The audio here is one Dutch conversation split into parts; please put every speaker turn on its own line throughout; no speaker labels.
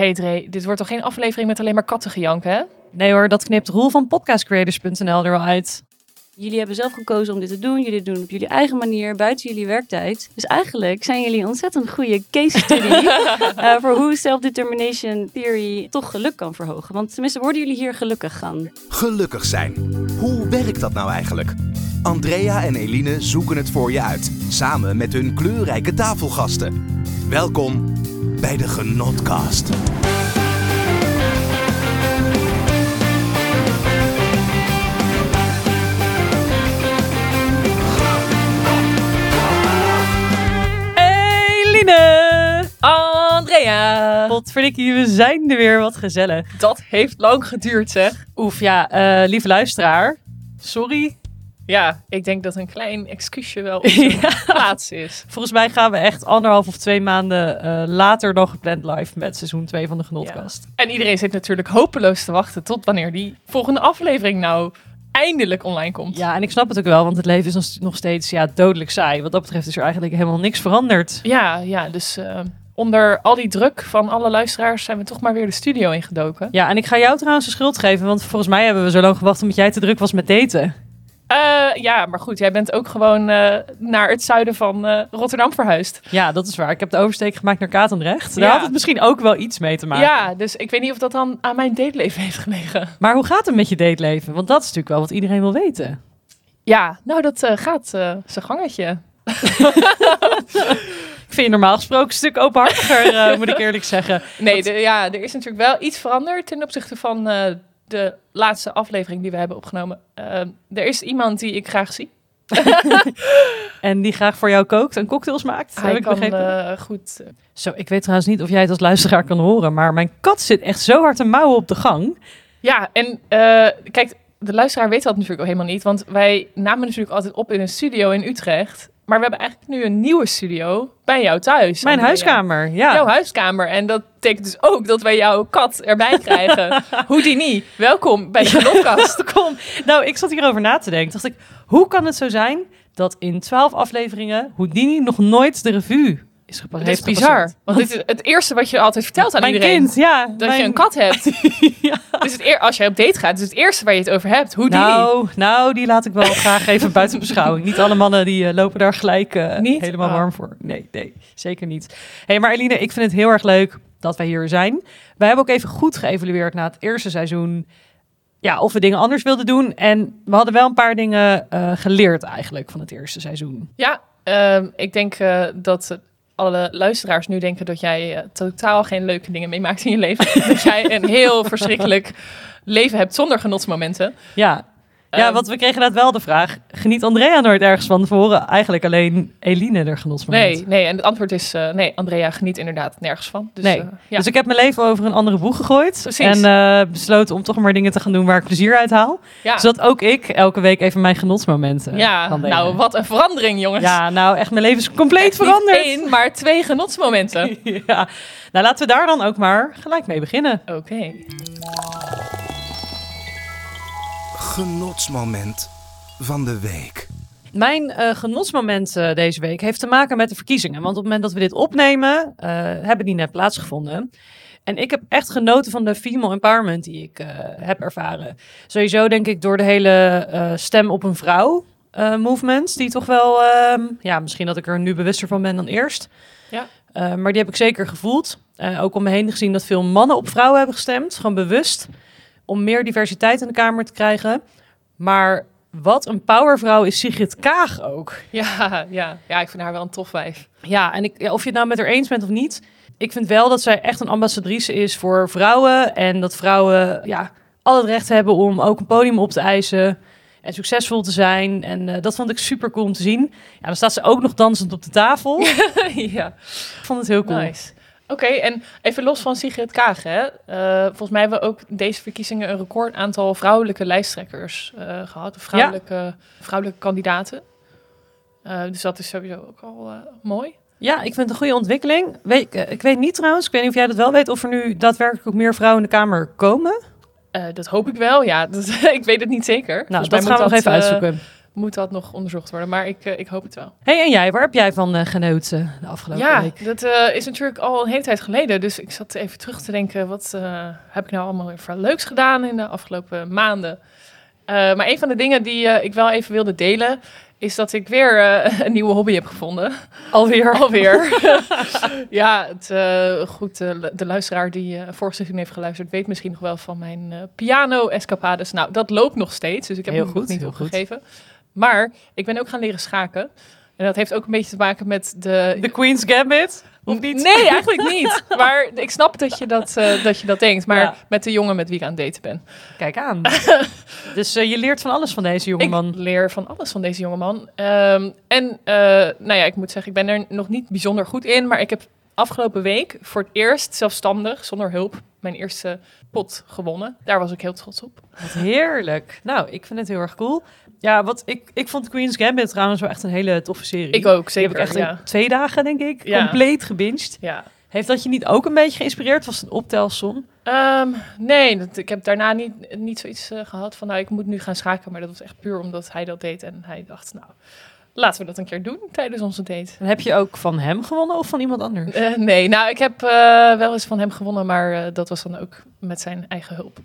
hey Dre, dit wordt toch geen aflevering met alleen maar kattengejank, hè?
Nee hoor, dat knipt Roel van podcastcreators.nl er wel uit.
Jullie hebben zelf gekozen om dit te doen. Jullie doen het op jullie eigen manier, buiten jullie werktijd. Dus eigenlijk zijn jullie een ontzettend goede case study eh, voor hoe self-determination theory toch geluk kan verhogen. Want tenminste, worden jullie hier gelukkig gaan?
Gelukkig zijn. Hoe werkt dat nou eigenlijk? Andrea en Eline zoeken het voor je uit, samen met hun kleurrijke tafelgasten. Welkom bij de Genotcast.
Eline!
Andrea!
Potverdikkie, we zijn er weer. Wat gezellig.
Dat heeft lang geduurd, zeg.
Oef, ja, eh, lieve luisteraar. Sorry.
Ja, ik denk dat een klein excuusje wel op zijn plaats is.
Volgens mij gaan we echt anderhalf of twee maanden eh, later dan gepland live met seizoen 2 van de Genotkast.
En iedereen zit natuurlijk hopeloos te wachten tot wanneer die volgende aflevering nou eindelijk online komt.
Ja, en ik snap het ook wel, want het leven is nog- nog steeds ja, dodelijk saai. Wat dat betreft is er eigenlijk helemaal niks veranderd.
Ja, ja dus eh, onder al die druk van alle luisteraars zijn we toch maar weer de studio ingedoken.
Ja, en ik ga jou trouwens de schuld geven, want volgens mij hebben we zo lang gewacht omdat jij te druk was met daten.
Eh, ja, maar goed, jij bent ook gewoon eh, naar het zuiden van eh, Rotterdam verhuisd.
Ja, dat is waar. Ik heb de oversteek gemaakt naar Katendrecht. Daar
Ja.
had het misschien ook wel iets mee te maken.
Ja, dus ik weet niet of dat dan aan mijn dateleven heeft gelegen.
Maar hoe gaat het met je dateleven? Want dat is natuurlijk wel wat iedereen wil weten.
Ja, nou dat gaat zijn gangetje.
Ik vind je normaal gesproken een stuk openhartiger, moet ik eerlijk zeggen.
Nee, de- ja, er is natuurlijk wel iets veranderd ten opzichte van de laatste aflevering die we hebben opgenomen. Eh, er is iemand die ik graag zie.
En die graag voor jou kookt en cocktails maakt, heb
Hij
ik
kan
begrepen.
eh, goed. eh,
Zo, ik weet trouwens niet of jij het als luisteraar kan horen, maar mijn kat zit echt zo hard te mouwen op de gang.
Ja, en kijk, de luisteraar weet dat natuurlijk ook helemaal niet, want wij namen natuurlijk altijd op in een studio in Utrecht. Maar we hebben eigenlijk nu een nieuwe studio bij jou thuis.
Mijn
Andrea.
huiskamer, ja.
Jouw huiskamer. En dat betekent dus ook dat wij jouw kat erbij krijgen. Houdini, welkom bij de Genotkast.
Kom, nou, ik zat hierover na te denken. Dacht ik, hoe kan het zo zijn dat in twaalf afleveringen Houdini nog nooit de revue is?
Dat is bizar. Want dit is het eerste wat je altijd vertelt aan
Mijn
iedereen.
kind, ja.
Dat
mijn-
je een kat hebt.
Ja.
Dus het eer, als je op date gaat, is het eerste waar je het over hebt. Houdini.
Nou, nou, die laat ik wel graag even buiten beschouwing. Niet alle mannen die eh, lopen daar gelijk eh,
Niet?
helemaal
Oh.
warm voor. Nee, nee, zeker niet. hey, maar Eline, ik vind het heel erg leuk dat wij hier zijn. Wij hebben ook even goed geëvalueerd na het eerste seizoen. Ja, of we dingen anders wilden doen. En we hadden wel een paar dingen eh, geleerd eigenlijk van het eerste seizoen.
Ja, ehm, ik denk dat alle luisteraars nu denken dat jij eh, totaal geen leuke dingen meemaakt in je leven. dat jij een heel verschrikkelijk leven hebt zonder genotsmomenten.
Ja, ja
Ehm,
want we kregen net wel de vraag... geniet Andrea nooit ergens van? We horen eigenlijk alleen Eline er genotsmoment.
Nee, nee, en het antwoord is eh, nee, Andrea geniet inderdaad nergens van. Dus,
Nee.
eh, ja.
Dus ik heb mijn leven over een andere boeg gegooid.
Precies.
En eh, besloten om toch maar dingen te gaan doen waar ik plezier uit haal.
ja.
Zodat ook ik elke week even mijn genotsmomenten
ja,
kan delen.
nou wat een verandering jongens.
Ja, nou echt, mijn leven is compleet
Echt niet
veranderd.
één, maar twee genotsmomenten.
ja. Nou, laten we daar dan ook maar gelijk mee beginnen.
Oké.
Genotsmoment van de week.
Mijn eh, genotsmoment eh, deze week heeft te maken met de verkiezingen. Want op het moment dat we dit opnemen, eh, hebben die net plaatsgevonden. En ik heb echt genoten van de female empowerment die ik eh, heb ervaren. Sowieso denk ik door de hele eh, stem op een vrouw eh, movement. Die toch wel, ehm, ja, misschien dat ik er nu bewuster van ben dan eerst.
Ja.
Eh, maar die heb ik zeker gevoeld. Eh, ook om me heen gezien dat veel mannen op vrouwen hebben gestemd. Gewoon bewust. Om meer diversiteit in de Kamer te krijgen. Maar wat een powervrouw is Sigrid Kaag ook.
Ja, ja, ja, ik vind haar wel een tof wijf.
Ja, en ik, ja, of je het nou met haar eens bent of niet. Ik vind wel dat zij echt een ambassadrice is voor vrouwen. En dat vrouwen ja, al het recht hebben om ook een podium op te eisen. En succesvol te zijn. En eh, dat vond ik super cool om te zien. Ja, dan staat ze ook nog dansend op de tafel.
ja,
Ik vond het heel cool.
nice. Oké, en even los van Sigrid Kaag, hè. Eh, volgens mij hebben we ook deze verkiezingen een record aantal vrouwelijke lijsttrekkers eh, gehad. Of vrouwelijke, vrouwelijke kandidaten. Eh, dus dat is sowieso ook al mooi.
Ja, ik vind het een goede ontwikkeling. Weet, ik, weet niet trouwens, ik weet niet of jij dat wel weet, of er nu daadwerkelijk ook meer vrouwen in de Kamer komen.
Dat hoop ik wel, ja. Dat, ik weet het niet zeker.
Nou,
mij
dat gaan we nog even uitzoeken.
Moet dat nog onderzocht worden. Maar ik, eh, ik hoop het wel.
hey, en jij, waar heb jij van eh, genoten de afgelopen
Ja,
week?
dat eh, is natuurlijk al een hele tijd geleden. Dus ik zat even terug te denken, wat heb ik nou allemaal weer voor leuks gedaan in de afgelopen maanden? Maar een van de dingen die ik wel even wilde delen, is dat ik weer een nieuwe hobby heb gevonden.
Alweer.
Alweer. ja, het, goed, de luisteraar die eh vorig seizoen heeft geluisterd, weet misschien nog wel van mijn piano-escapades. Nou, dat loopt nog steeds, dus ik heb
Heel
hem nog
goed,
niet
heel goed.
Maar ik ben ook gaan leren schaken. En dat heeft ook een beetje te maken met de...
De Queen's Gambit? Of niet?
Nee, eigenlijk niet. Maar ik snap dat je dat, eh, dat, je dat denkt. Maar
Ja.
met de jongen met wie ik aan het daten ben.
Kijk aan. dus eh, je leert van alles van deze jongeman.
Ik leer van alles van deze jongeman. Ehm, en eh, nou ja, ik moet zeggen, ik ben er nog niet bijzonder goed in. Maar ik heb afgelopen week voor het eerst zelfstandig, zonder hulp, mijn eerste pot gewonnen. Daar was ik heel trots op.
Wat heerlijk. Nou, ik vind het heel erg cool. Ja, wat ik, ik vond Queen's Gambit trouwens wel echt een hele toffe serie.
Ik ook,
Die
zeker.
heb ik echt
ja.
twee dagen, denk ik,
Ja.
compleet gebinged.
ja.
Heeft dat je niet ook een beetje geïnspireerd? Was het een optelsom?
Ehm, nee, dat, ik heb daarna niet, niet zoiets eh, gehad van, nou, ik moet nu gaan schaken. Maar dat was echt puur omdat hij dat deed. En hij dacht, nou, laten we dat een keer doen tijdens onze date.
En heb je ook van hem gewonnen of van iemand anders?
Eh, nee, nou, ik heb eh, wel eens van hem gewonnen, maar dat was dan ook met zijn eigen hulp.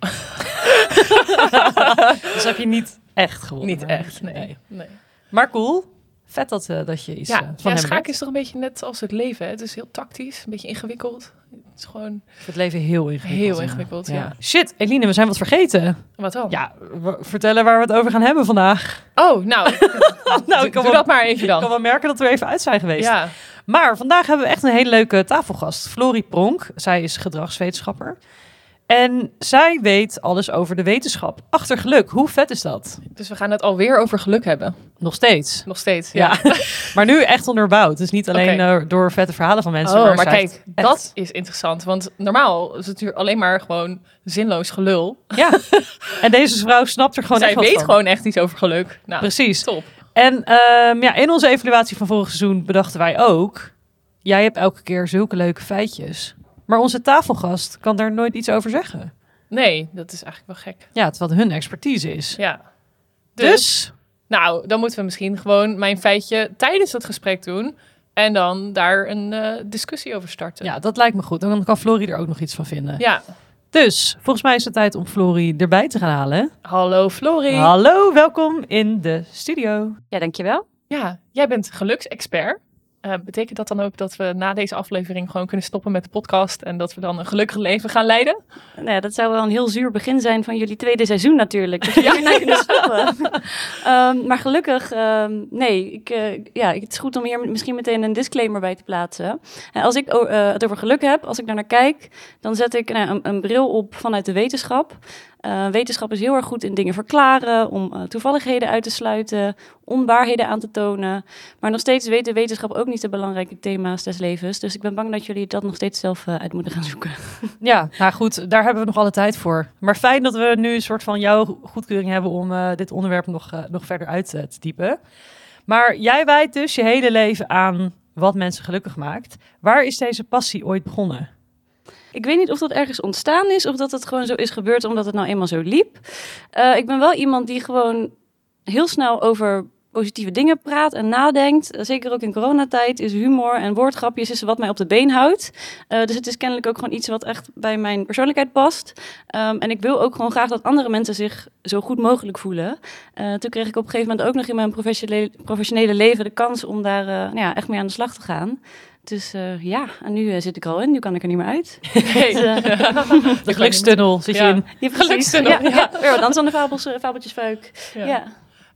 dus heb je niet echt gewonnen?
Niet echt, nee. nee.
Maar cool. Vet dat, eh, dat je iets eh,
Ja,
van
ja schaken is toch een beetje net als het leven. Hè? Het is heel tactisch, een beetje ingewikkeld. Het is gewoon
Het leven heel ingewikkeld.
heel ingewikkeld, ja.
Shit, Eline, we zijn wat vergeten.
Wat dan?
Ja, vertellen waar we het over gaan hebben vandaag.
Oh, nou,
nou,
doe, doe dat maar even
Ik kan
dan.
wel merken dat we even uit zijn geweest.
Ja,
Maar vandaag hebben we echt een hele leuke tafelgast. Florie Pronk. Zij is gedragswetenschapper. En zij weet alles over de wetenschap achter geluk. Hoe vet is dat?
dus we gaan het alweer over geluk hebben.
Nog steeds.
Nog steeds.
Ja,
Ja.
maar nu echt onderbouwd. Dus niet alleen eh, door vette verhalen van mensen.
Oh, maar kijk,
echt-
dat is interessant. Want normaal is het natuurlijk alleen maar gewoon zinloos gelul.
Ja, en deze vrouw snapt er gewoon
Zij
echt
weet
van.
gewoon echt iets over geluk. Nou,
Precies.
top.
En ehm, ja, in onze evaluatie van vorig seizoen bedachten wij ook... Jij hebt elke keer zulke leuke feitjes. Maar onze tafelgast kan daar nooit iets over zeggen.
Nee, dat is eigenlijk wel gek.
Ja, het wat hun expertise is.
Ja.
Dus,
Dus, nou, dan moeten we misschien gewoon mijn feitje tijdens het gesprek doen. En dan daar een eh, discussie over starten.
ja, dat lijkt me goed. En dan kan Florie er ook nog iets van vinden.
Ja.
Dus, volgens mij is het tijd om Florie erbij te gaan halen.
Hallo Florie.
Hallo, welkom in de studio.
Ja, dankjewel.
Ja, jij bent geluksexpert. Eh, betekent dat dan ook dat we na deze aflevering gewoon kunnen stoppen met de podcast en dat we dan een gelukkig leven gaan leiden?
Nou ja, dat zou wel een heel zuur begin zijn van jullie tweede seizoen natuurlijk. Dat jullie hierna kunnen stoppen. Ehm, maar gelukkig, ehm, nee. Ik, eh, ja, het is goed om hier misschien meteen een disclaimer bij te plaatsen. En als ik eh, het over geluk heb, als ik daar naar kijk, dan zet ik nou, een, een bril op vanuit de wetenschap. Eh, wetenschap is heel erg goed in dingen verklaren, om eh, toevalligheden uit te sluiten, onwaarheden aan te tonen. Maar nog steeds weet de wetenschap ook niet de belangrijke thema's des levens. Dus ik ben bang dat jullie dat nog steeds zelf eh, uit moeten gaan zoeken.
Ja, nou goed, daar hebben we nog alle tijd voor. Maar fijn dat we nu een soort van jouw goedkeuring hebben om dit onderwerp nog, nog verder uit te typen. Maar jij wijdt dus je hele leven aan wat mensen gelukkig maakt. Waar is deze passie ooit begonnen?
Ik weet niet of dat ergens ontstaan is of dat het gewoon zo is gebeurd omdat het nou eenmaal zo liep. Eh, ik ben wel iemand die gewoon heel snel over positieve dingen praat en nadenkt. Eh, Zeker ook in coronatijd is humor en woordgrapjes is wat mij op de been houdt. Eh, dus het is kennelijk ook gewoon iets wat echt bij mijn persoonlijkheid past. Ehm, en ik wil ook gewoon graag dat andere mensen zich zo goed mogelijk voelen. Toen kreeg ik op een gegeven moment ook nog in mijn professionele, leven de kans om daar nou ja, echt mee aan de slag te gaan. Dus eh, ja, en nu eh, zit ik er al in. Nu kan ik er niet meer uit. Dus, eh,
De gelukstunnel zit je
Ja.
in.
Ja.
Gelukstunnel,
Ja, ja. ja. Weer wat dans aan de fabels, fabeltjesfuik.
Ja.
Ja.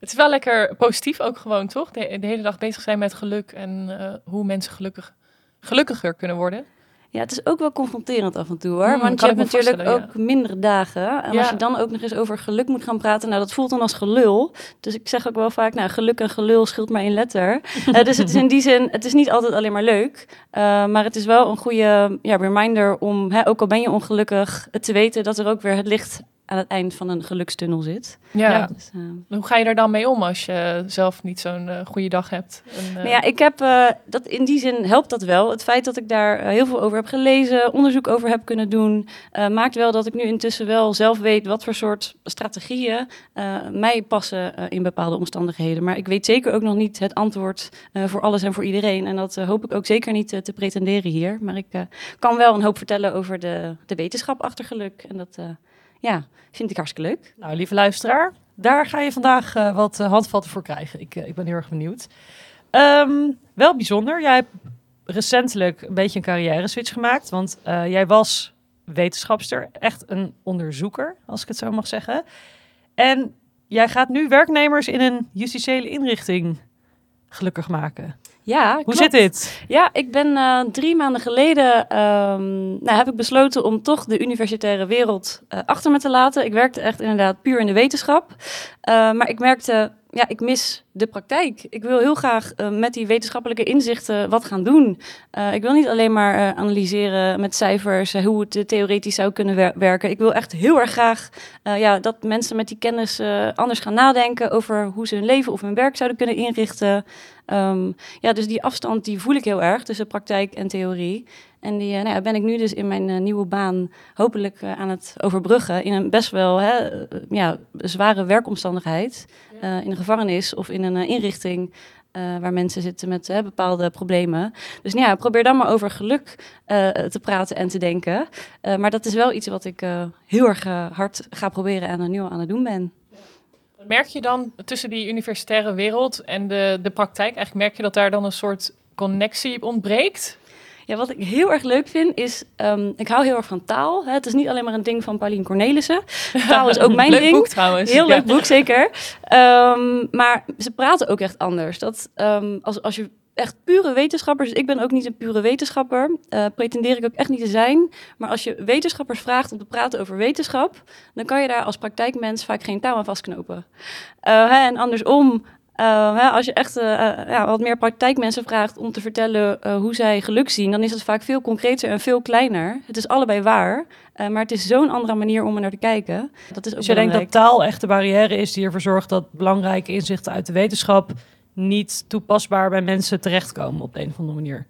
Het is wel lekker positief ook gewoon, toch? De, de hele dag bezig zijn met geluk en eh, hoe mensen gelukkig, gelukkiger kunnen worden.
Ja, het is ook wel confronterend af en toe hoor.
Hmm,
want je hebt natuurlijk ook mindere dagen. En
Ja.
als je dan ook nog eens over geluk moet gaan praten, nou dat voelt dan als gelul. Dus ik zeg ook wel vaak, nou geluk en gelul scheelt maar één letter. Eh, dus het is in die zin, het is niet altijd alleen maar leuk. eh, maar het is wel een goede ja, reminder om, hè, ook al ben je ongelukkig, het te weten dat er ook weer het licht aan het eind van een gelukstunnel zit.
Ja.
Ja.
Dus, eh,
Hoe ga je er dan mee om als je zelf niet zo'n eh, goede dag hebt? En, eh,
Nou ja, ik heb eh, dat in die zin helpt dat wel. Het feit dat ik daar eh, heel veel over heb gelezen, onderzoek over heb kunnen doen, eh, maakt wel dat ik nu intussen wel zelf weet wat voor soort strategieën eh, mij passen eh, in bepaalde omstandigheden. Maar ik weet zeker ook nog niet het antwoord eh, voor alles en voor iedereen. En dat eh, hoop ik ook zeker niet eh, te pretenderen hier. Maar ik eh, kan wel een hoop vertellen over de, de wetenschap achter geluk. En dat eh, ja, vind ik hartstikke leuk.
Nou, lieve luisteraar, daar ga je vandaag eh, wat eh, handvatten voor krijgen. Ik, eh, ik ben heel erg benieuwd. Ehm, wel bijzonder, jij hebt recentelijk een beetje een carrière switch gemaakt. Want jij was wetenschapster, echt een onderzoeker, als ik het zo mag zeggen. En jij gaat nu werknemers in een justitiële inrichting gelukkig maken.
Ja,
Hoe
klopt.
zit dit?
Ja, ik ben eh, drie maanden geleden ehm, nou, heb ik besloten om toch de universitaire wereld eh, achter me te laten. Ik werkte echt inderdaad puur in de wetenschap. Eh, maar ik merkte, ja, ik mis de praktijk. Ik wil heel graag eh, met die wetenschappelijke inzichten wat gaan doen. Eh, ik wil niet alleen maar eh, analyseren met cijfers hoe het theoretisch zou kunnen wer- werken. Ik wil echt heel erg graag ja, dat mensen met die kennis anders gaan nadenken over hoe ze hun leven of hun werk zouden kunnen inrichten. Ehm, ja, dus die afstand die voel ik heel erg tussen praktijk en theorie. En die eh, nou ja, ben ik nu dus in mijn eh, nieuwe baan hopelijk eh, aan het overbruggen. In een best wel hè, ja, zware werkomstandigheid. In een gevangenis of in een inrichting. waar mensen zitten met bepaalde problemen. Dus nou ja, probeer dan maar over geluk te praten en te denken. Maar dat is wel iets wat ik heel erg hard ga proberen en er nu al aan het doen ben.
Merk je dan tussen die universitaire wereld en de, de praktijk, eigenlijk merk je dat daar dan een soort connectie ontbreekt?
Ja, wat ik heel erg leuk vind is, ehm, ik hou heel erg van taal. Hè. Het is niet alleen maar een ding van Pauline Cornelissen. Taal is ook mijn
Leuk
ding.
boek trouwens.
Heel
Ja.
leuk boek, zeker. Ehm, maar ze praten ook echt anders. Dat, ehm, als, als je echt pure wetenschappers... Dus ik ben ook niet een pure wetenschapper. eh, pretendeer ik ook echt niet te zijn. Maar als je wetenschappers vraagt om te praten over wetenschap... dan kan je daar als praktijkmens vaak geen touw aan vastknopen. Eh, hè, en andersom... eh, hè, als je echt eh, eh, ja, wat meer praktijkmensen vraagt om te vertellen hoe zij geluk zien, dan is het vaak veel concreter en veel kleiner. Het is allebei waar, maar het is zo'n andere manier om er naar te kijken. Dat is ook
Dus je denkt dat taal echt de barrière is die ervoor zorgt dat belangrijke inzichten uit de wetenschap niet toepasbaar bij mensen terechtkomen op de een of andere manier.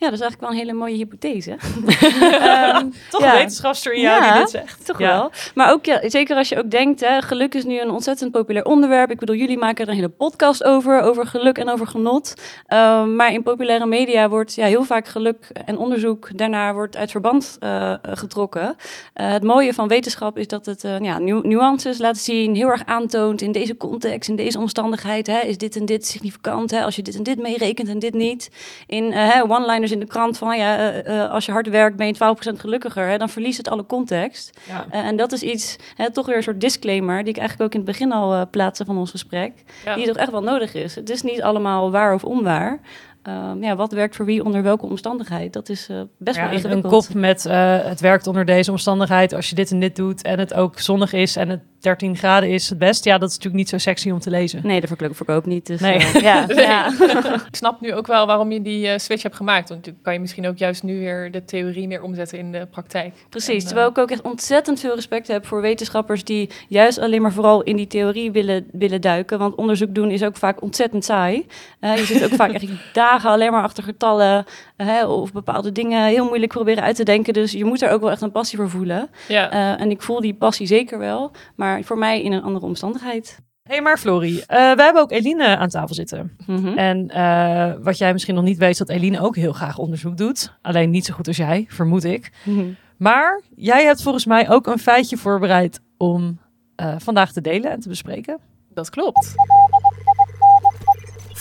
Ja, dat is eigenlijk wel een hele mooie hypothese. Ehm,
Toch
Ja.
een wetenschapster in jou
Ja.
die dit zegt.
Toch
Ja.
wel. Maar ook ja, zeker als je ook denkt, hè, geluk is nu een ontzettend populair onderwerp. Ik bedoel, jullie maken er een hele podcast over, over geluk en over genot. Ehm, maar in populaire media wordt ja, heel vaak geluk en onderzoek daarna wordt uit verband eh, getrokken. Eh, het mooie van wetenschap is dat het eh, ja, nu- nuances laat zien, heel erg aantoont in deze context, in deze omstandigheid. Hè, is dit en dit significant? Hè, als je dit en dit meerekent en dit niet. In eh, in de krant van ja, eh, eh, als je hard werkt ben je 12% gelukkiger. Hè, dan verliest het alle context.
Ja.
Eh, en dat is iets, hè, toch weer een soort disclaimer, die ik eigenlijk ook in het begin al plaatste van ons gesprek,
Ja.
die toch echt wel nodig is. Het is niet allemaal waar of onwaar. Ehm, ja, wat werkt voor wie onder welke omstandigheid? Dat is eh, best
Ja,
wel
een- een
ingewikkeld.
kop met eh, het werkt onder deze omstandigheid. Als je dit en dit doet en het ook zonnig is en het 13 graden is het best. Ja, dat is natuurlijk niet zo sexy om te lezen.
Nee, de verkleuk verkoop niet. Dus,
Nee.
eh, ja,
Nee.
ja.
Ik snap nu ook wel waarom je die switch hebt gemaakt. Want natuurlijk kan je misschien ook juist nu weer de theorie meer omzetten in de praktijk.
Precies,
En,
terwijl ik ook echt ontzettend veel respect heb voor wetenschappers die juist alleen maar vooral in die theorie willen, willen duiken. Want onderzoek doen is ook vaak ontzettend saai. Eh, je zit ook vaak echt dagen alleen maar achter getallen hè, of bepaalde dingen heel moeilijk proberen uit te denken. Dus je moet er ook wel echt een passie voor voelen.
ja.
Eh, en ik voel die passie zeker wel, maar voor mij in een andere omstandigheid.
Hé, hey, maar Florie, eh, we hebben ook Eline aan tafel zitten.
Mhm.
En eh, wat jij misschien nog niet weet, is dat Eline ook heel graag onderzoek doet. Alleen niet zo goed als jij, vermoed ik.
Mhm.
Maar jij hebt volgens mij ook een feitje voorbereid om eh, vandaag te delen en te bespreken.
Dat klopt.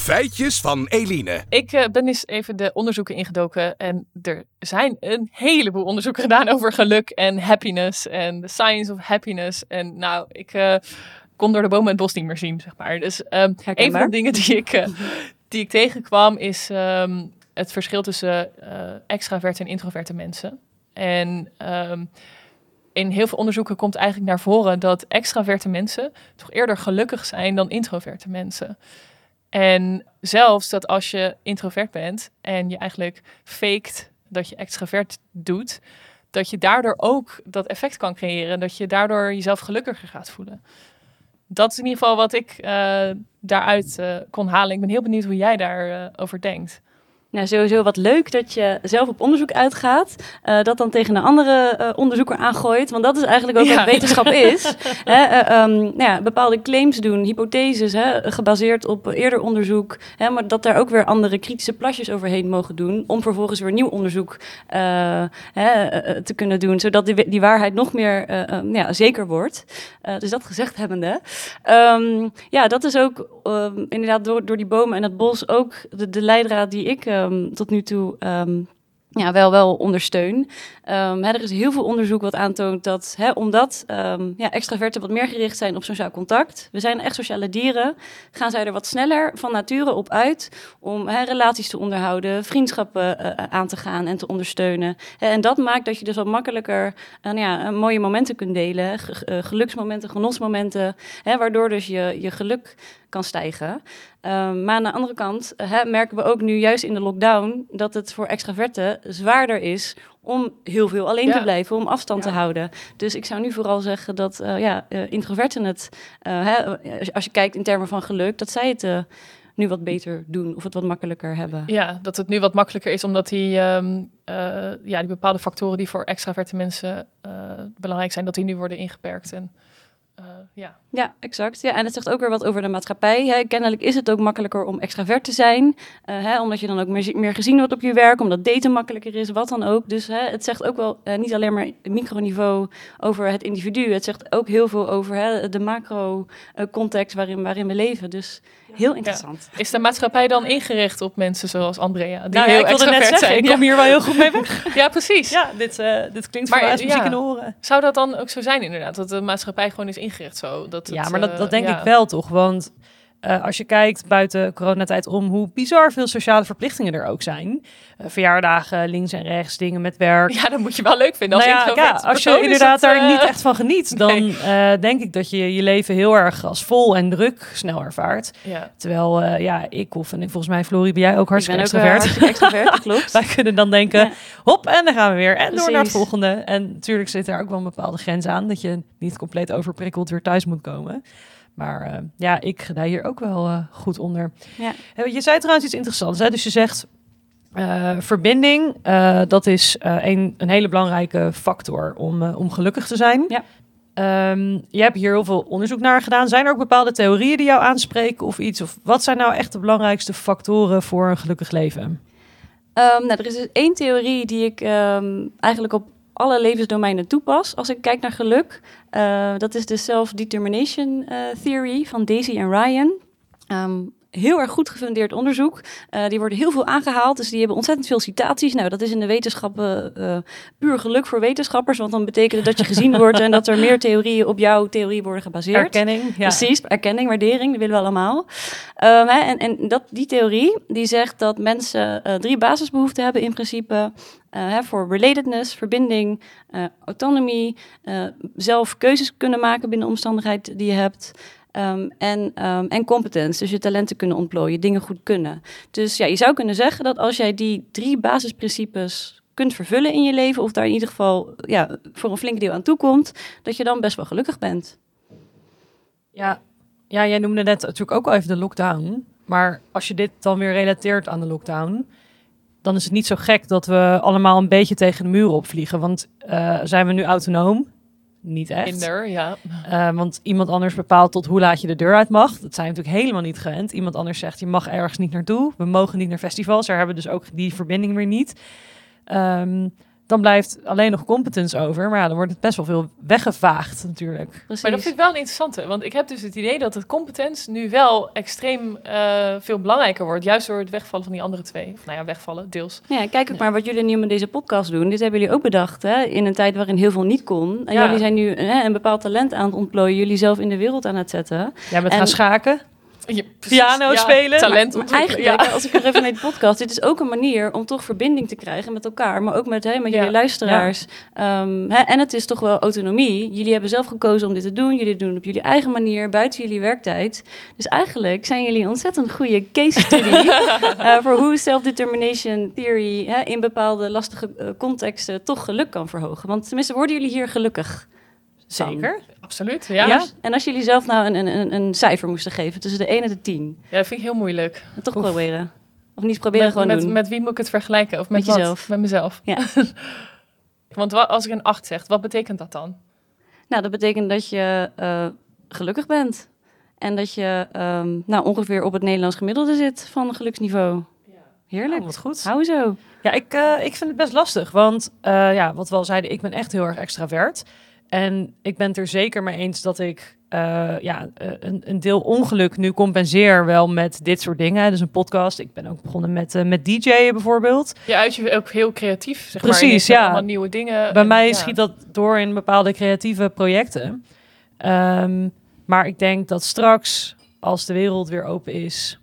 Feitjes van Eline.
Ik eh, ben eens even de onderzoeken ingedoken en er zijn een heleboel onderzoeken gedaan over geluk en happiness en the science of happiness. En nou, ik eh, kon door de bomen het bos niet meer zien, zeg maar. Dus ehm, een van de dingen die ik, eh, die ik tegenkwam is ehm, het verschil tussen eh extraverte en introverte mensen. En ehm, in heel veel onderzoeken komt eigenlijk naar voren dat extraverte mensen toch eerder gelukkig zijn dan introverte mensen. En zelfs dat als je introvert bent en je eigenlijk faked dat je extravert doet, dat je daardoor ook dat effect kan creëren. Dat je daardoor jezelf gelukkiger gaat voelen. Dat is in ieder geval wat ik eh, daaruit eh, kon halen. Ik ben heel benieuwd hoe jij daarover over denkt.
Nou, sowieso wat leuk dat je zelf op onderzoek uitgaat. Uh, dat dan tegen een andere uh, onderzoeker aangooit. Want dat is eigenlijk ook ja. wat wetenschap is. hè, uh, um, nou ja, bepaalde claims doen, hypotheses, hè, gebaseerd op eerder onderzoek. Hè, maar dat daar ook weer andere kritische plasjes overheen mogen doen. Om vervolgens weer nieuw onderzoek hè, te kunnen doen. Zodat die, die waarheid nog meer um, ja, zeker wordt. dus dat gezegd hebbende. Um, ja, dat is ook inderdaad door, door die bomen en het bos ook de, de leidraad die ik um, tot nu toe um, ja, wel, wel ondersteun. Um, hè, er is heel veel onderzoek wat aantoont dat, hè, omdat um, ja, extraverten wat meer gericht zijn op sociaal contact, we zijn echt sociale dieren, gaan zij er wat sneller van nature op uit om hè, relaties te onderhouden, vriendschappen uh, aan te gaan en te ondersteunen. En dat maakt dat je dus wat makkelijker uh, ja, mooie momenten kunt delen, geluksmomenten, genotsmomenten, waardoor dus je, je geluk kan stijgen. Um, maar aan de andere kant hè, merken we ook nu juist in de lockdown dat het voor extraverten zwaarder is om heel veel alleen ja. te blijven, om afstand ja. te houden. Dus ik zou nu vooral zeggen dat uh, ja, uh, introverten het, uh, hè, als je kijkt in termen van geluk, dat zij het nu wat beter doen of het wat makkelijker hebben.
Ja, dat het nu wat makkelijker is omdat die, um, ja, die bepaalde factoren die voor extraverte mensen belangrijk zijn, dat die nu worden ingeperkt. En uh, ja.
ja, exact. Ja, en het zegt ook weer wat over de maatschappij. Hè. Kennelijk is het ook makkelijker om extravert te zijn. Uh, hè, omdat je dan ook meer, meer, gezien wordt op je werk, omdat daten makkelijker is, wat dan ook. Dus hè, het zegt ook wel uh, niet alleen maar microniveau over het individu. Het zegt ook heel veel over hè, de macro-context waarin, waarin we leven. Dus heel interessant.
Ja. Is de maatschappij dan ingericht op mensen zoals Andrea? Die
nou,
heel
ja, ik wilde net zeggen,
zijn.
ik kom hier wel heel goed mee weg.
ja, precies.
Ja, dit, dit klinkt voor mij als muziek in de oren.
Zou dat dan ook zo zijn inderdaad? Dat de maatschappij gewoon is ingericht zo? Dat het,
ja, maar dat, dat denk ja. ik wel toch, want uh, als je kijkt buiten coronatijd om hoe bizar veel sociale verplichtingen er ook zijn. Uh, verjaardagen, links en rechts, dingen met werk.
Ja, dat moet je wel leuk vinden. Als,
nou ja, ja, als je inderdaad dat, uh... daar niet echt van geniet, dan nee. denk ik dat je je leven heel erg als vol en druk snel ervaart.
Ja.
Terwijl, ja, ik of en volgens mij, Florie, ben jij ook hartstikke
extravert. extravert, klopt.
Wij kunnen dan denken, ja. hop, en dan gaan we weer. En Precies. door naar het volgende. En natuurlijk zit er ook wel een bepaalde grens aan, dat je niet compleet overprikkeld weer thuis moet komen. Maar uh, ja, ik ga hier ook wel uh, goed onder.
Ja.
Je zei trouwens iets interessants. Hè? Dus je zegt uh, verbinding, dat is een, een hele belangrijke factor om, om gelukkig te zijn.
Ja.
Um, je hebt hier heel veel onderzoek naar gedaan. Zijn er ook bepaalde theorieën die jou aanspreken of iets? Of wat zijn nou echt de belangrijkste factoren voor een gelukkig leven?
Um, nou, er is dus één theorie die ik um, eigenlijk op alle levensdomeinen toepas als ik kijk naar geluk. Uh, dat is de Self-Determination uh, Theory van Daisy en Ryan. Um, heel erg goed gefundeerd onderzoek. Uh, die worden heel veel aangehaald, dus die hebben ontzettend veel citaties. Nou, dat is in de wetenschappen uh, puur geluk voor wetenschappers, want dan betekent het dat je gezien wordt en dat er meer theorieën op jouw theorie worden gebaseerd.
Erkenning, ja.
Precies, erkenning, waardering, dat willen we allemaal. Um, hè, en en dat, die theorie, die zegt dat mensen uh, drie basisbehoeften hebben in principe. Hè, voor relatedness, verbinding, autonomie, zelf keuzes kunnen maken binnen de omstandigheid die je hebt. Um, en, um, en competence, dus je talenten kunnen ontplooien, dingen goed kunnen. Dus ja, je zou kunnen zeggen dat als jij die drie basisprincipes kunt vervullen in je leven, of daar in ieder geval ja, voor een flink deel aan toekomt, dat je dan best wel gelukkig bent.
Ja, ja jij noemde net natuurlijk ook al even de lockdown. Maar als je dit dan weer relateert aan de lockdown, dan is het niet zo gek dat we allemaal een beetje tegen de muur opvliegen. Want uh, zijn we nu autonoom? Niet echt.
Minder, ja.
Uh, want iemand anders bepaalt tot hoe laat je de deur uit mag. Dat zijn natuurlijk helemaal niet gewend. Iemand anders zegt, je mag ergens niet naartoe. We mogen niet naar festivals. Daar hebben we dus ook die verbinding weer niet. Um, dan blijft alleen nog competence over. Maar ja, dan wordt het best wel veel weggevaagd natuurlijk.
Precies. Maar dat vind ik wel een interessante. Want ik heb dus het idee dat het competence nu wel extreem uh, veel belangrijker wordt. Juist door het wegvallen van die andere twee. Of nou ja, wegvallen, deels.
Ja, kijk ook ja. maar wat jullie nu met deze podcast doen. Dit hebben jullie ook bedacht, hè? In een tijd waarin heel veel niet kon. En ja. jullie zijn nu hè, een bepaald talent aan het ontplooien. Jullie zelf in de wereld aan het zetten.
Ja, met en... gaan schaken. Piano spelen.
Talent ontwikkelen.
Eigenlijk, als ik er even naar de podcast, dit is ook een manier om toch verbinding te krijgen met elkaar, maar ook met, hè, met jullie luisteraars. Ehm, hè, en het is toch wel autonomie. Jullie hebben zelf gekozen om dit te doen. Jullie doen het op jullie eigen manier, buiten jullie werktijd. Dus eigenlijk zijn jullie een ontzettend goede case study eh, voor hoe self-determination theory hè, in bepaalde lastige eh, contexten toch geluk kan verhogen. Want tenminste, worden jullie hier gelukkig? Van?
Zeker.
Absoluut,
Ja.
ja. ja.
En als jullie zelf nou een, een, een, een cijfer moesten geven tussen de 1 en de 10,
dat vind ik heel moeilijk.
toch
Oef.
proberen. Of niet proberen,
met,
gewoon
met,
doen.
met wie moet ik het vergelijken? Of met,
Met
wat?
jezelf.
Met mezelf.
Ja.
Want wa- als ik een 8 zeg, wat betekent dat dan?
Nou, dat betekent dat je eh, gelukkig bent. En dat je ehm, nou, ongeveer op het Nederlands gemiddelde zit van geluksniveau. Heerlijk.
Oh, wat goed.
Hou zo.
Ja, ik, eh, ik vind het best lastig. Want eh, ja, wat we al zeiden, ik ben echt heel erg extravert. En ik ben het er zeker mee eens dat ik eh, ja, eh, een, een deel ongeluk nu compenseer wel met dit soort dingen. Dus een podcast. Ik ben ook begonnen met, eh, met DJ'en bijvoorbeeld.
Je uit je ook heel creatief, zeg
Precies,
maar.
Ja.
Allemaal nieuwe dingen.
Bij
En,
mij
ja.
schiet dat door in bepaalde creatieve projecten. Ehm, maar ik denk dat straks, als de wereld weer open is...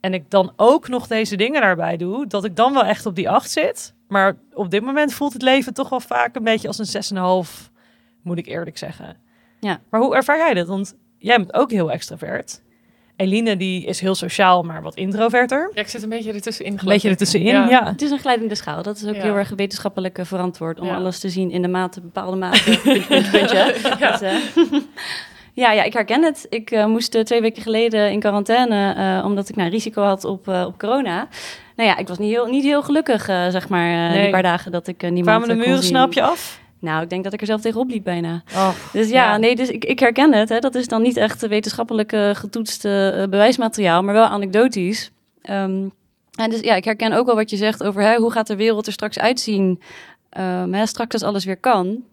en ik dan ook nog deze dingen daarbij doe... dat ik dan wel echt op die acht zit. Maar op dit moment voelt het leven toch wel vaak een beetje als een 6,5... moet ik eerlijk zeggen.
Ja.
Maar hoe ervaar jij dit? Want jij bent ook heel extravert. Eline die is heel sociaal, maar wat introverter.
Ja, ik zit een beetje ertussenin.
Een
geloof
beetje ertussenin,
Ja.
ja.
Het is een glijdende schaal. Dat is ook
Ja.
heel erg wetenschappelijk eh, verantwoord. Om
Ja.
alles te zien in de mate, bepaalde mate. puntje, puntje, puntje.
Ja.
Dat, eh, ja, ja, ik herken het. Ik eh, moest twee weken geleden in quarantaine. eh, omdat ik nou, risico had op, eh, op corona. Nou ja, ik was niet heel, niet heel gelukkig, eh, zeg maar, eh,
Nee.
die paar dagen dat ik niemand
Kwamen de muren snap je af?
Nou, ik denk dat ik er zelf tegenop liep bijna.
Oh,
Dus ja,
Ja.
nee, dus ik, ik herken het. Hè. Dat is dan niet echt wetenschappelijk eh, getoetst eh, bewijsmateriaal, maar wel anekdotisch. Ehm, en dus ja, ik herken ook wel wat je zegt over hè, hoe gaat de wereld er straks uitzien, ehm, hè, straks als alles weer kan.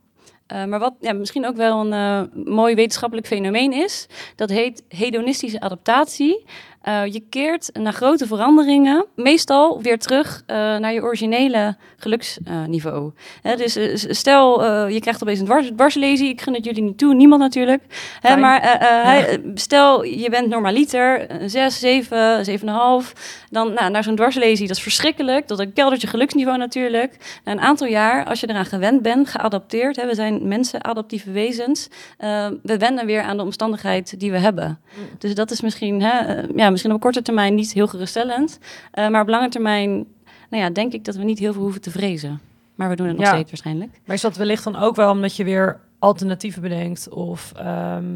Eh, maar wat ja, misschien ook wel een eh, mooi wetenschappelijk fenomeen is, dat heet hedonistische adaptatie. Eh, je keert na grote veranderingen meestal weer terug eh, naar je originele geluksniveau. Hè, dus eh, stel, je krijgt opeens een dwars, dwarslesie. Ik gun het jullie niet toe, niemand natuurlijk. Hè, maar stel, je bent normaliter, een 6, 7, 7,5. Dan nou, naar zo'n dwarslesie, dat is verschrikkelijk. Dat een keldertje geluksniveau natuurlijk. Na een aantal jaar, als je eraan gewend bent, geadapteerd. Hè, we zijn mensen, adaptieve wezens. we wennen weer aan de omstandigheid die we hebben. Dus dat is misschien, hè, ja, misschien op korte termijn niet heel geruststellend. eh, maar op lange termijn, nou ja, denk ik dat we niet heel veel hoeven te vrezen. Maar we doen het nog
Ja.
steeds waarschijnlijk.
Maar is dat wellicht dan ook wel omdat je weer alternatieven bedenkt? Of ehm,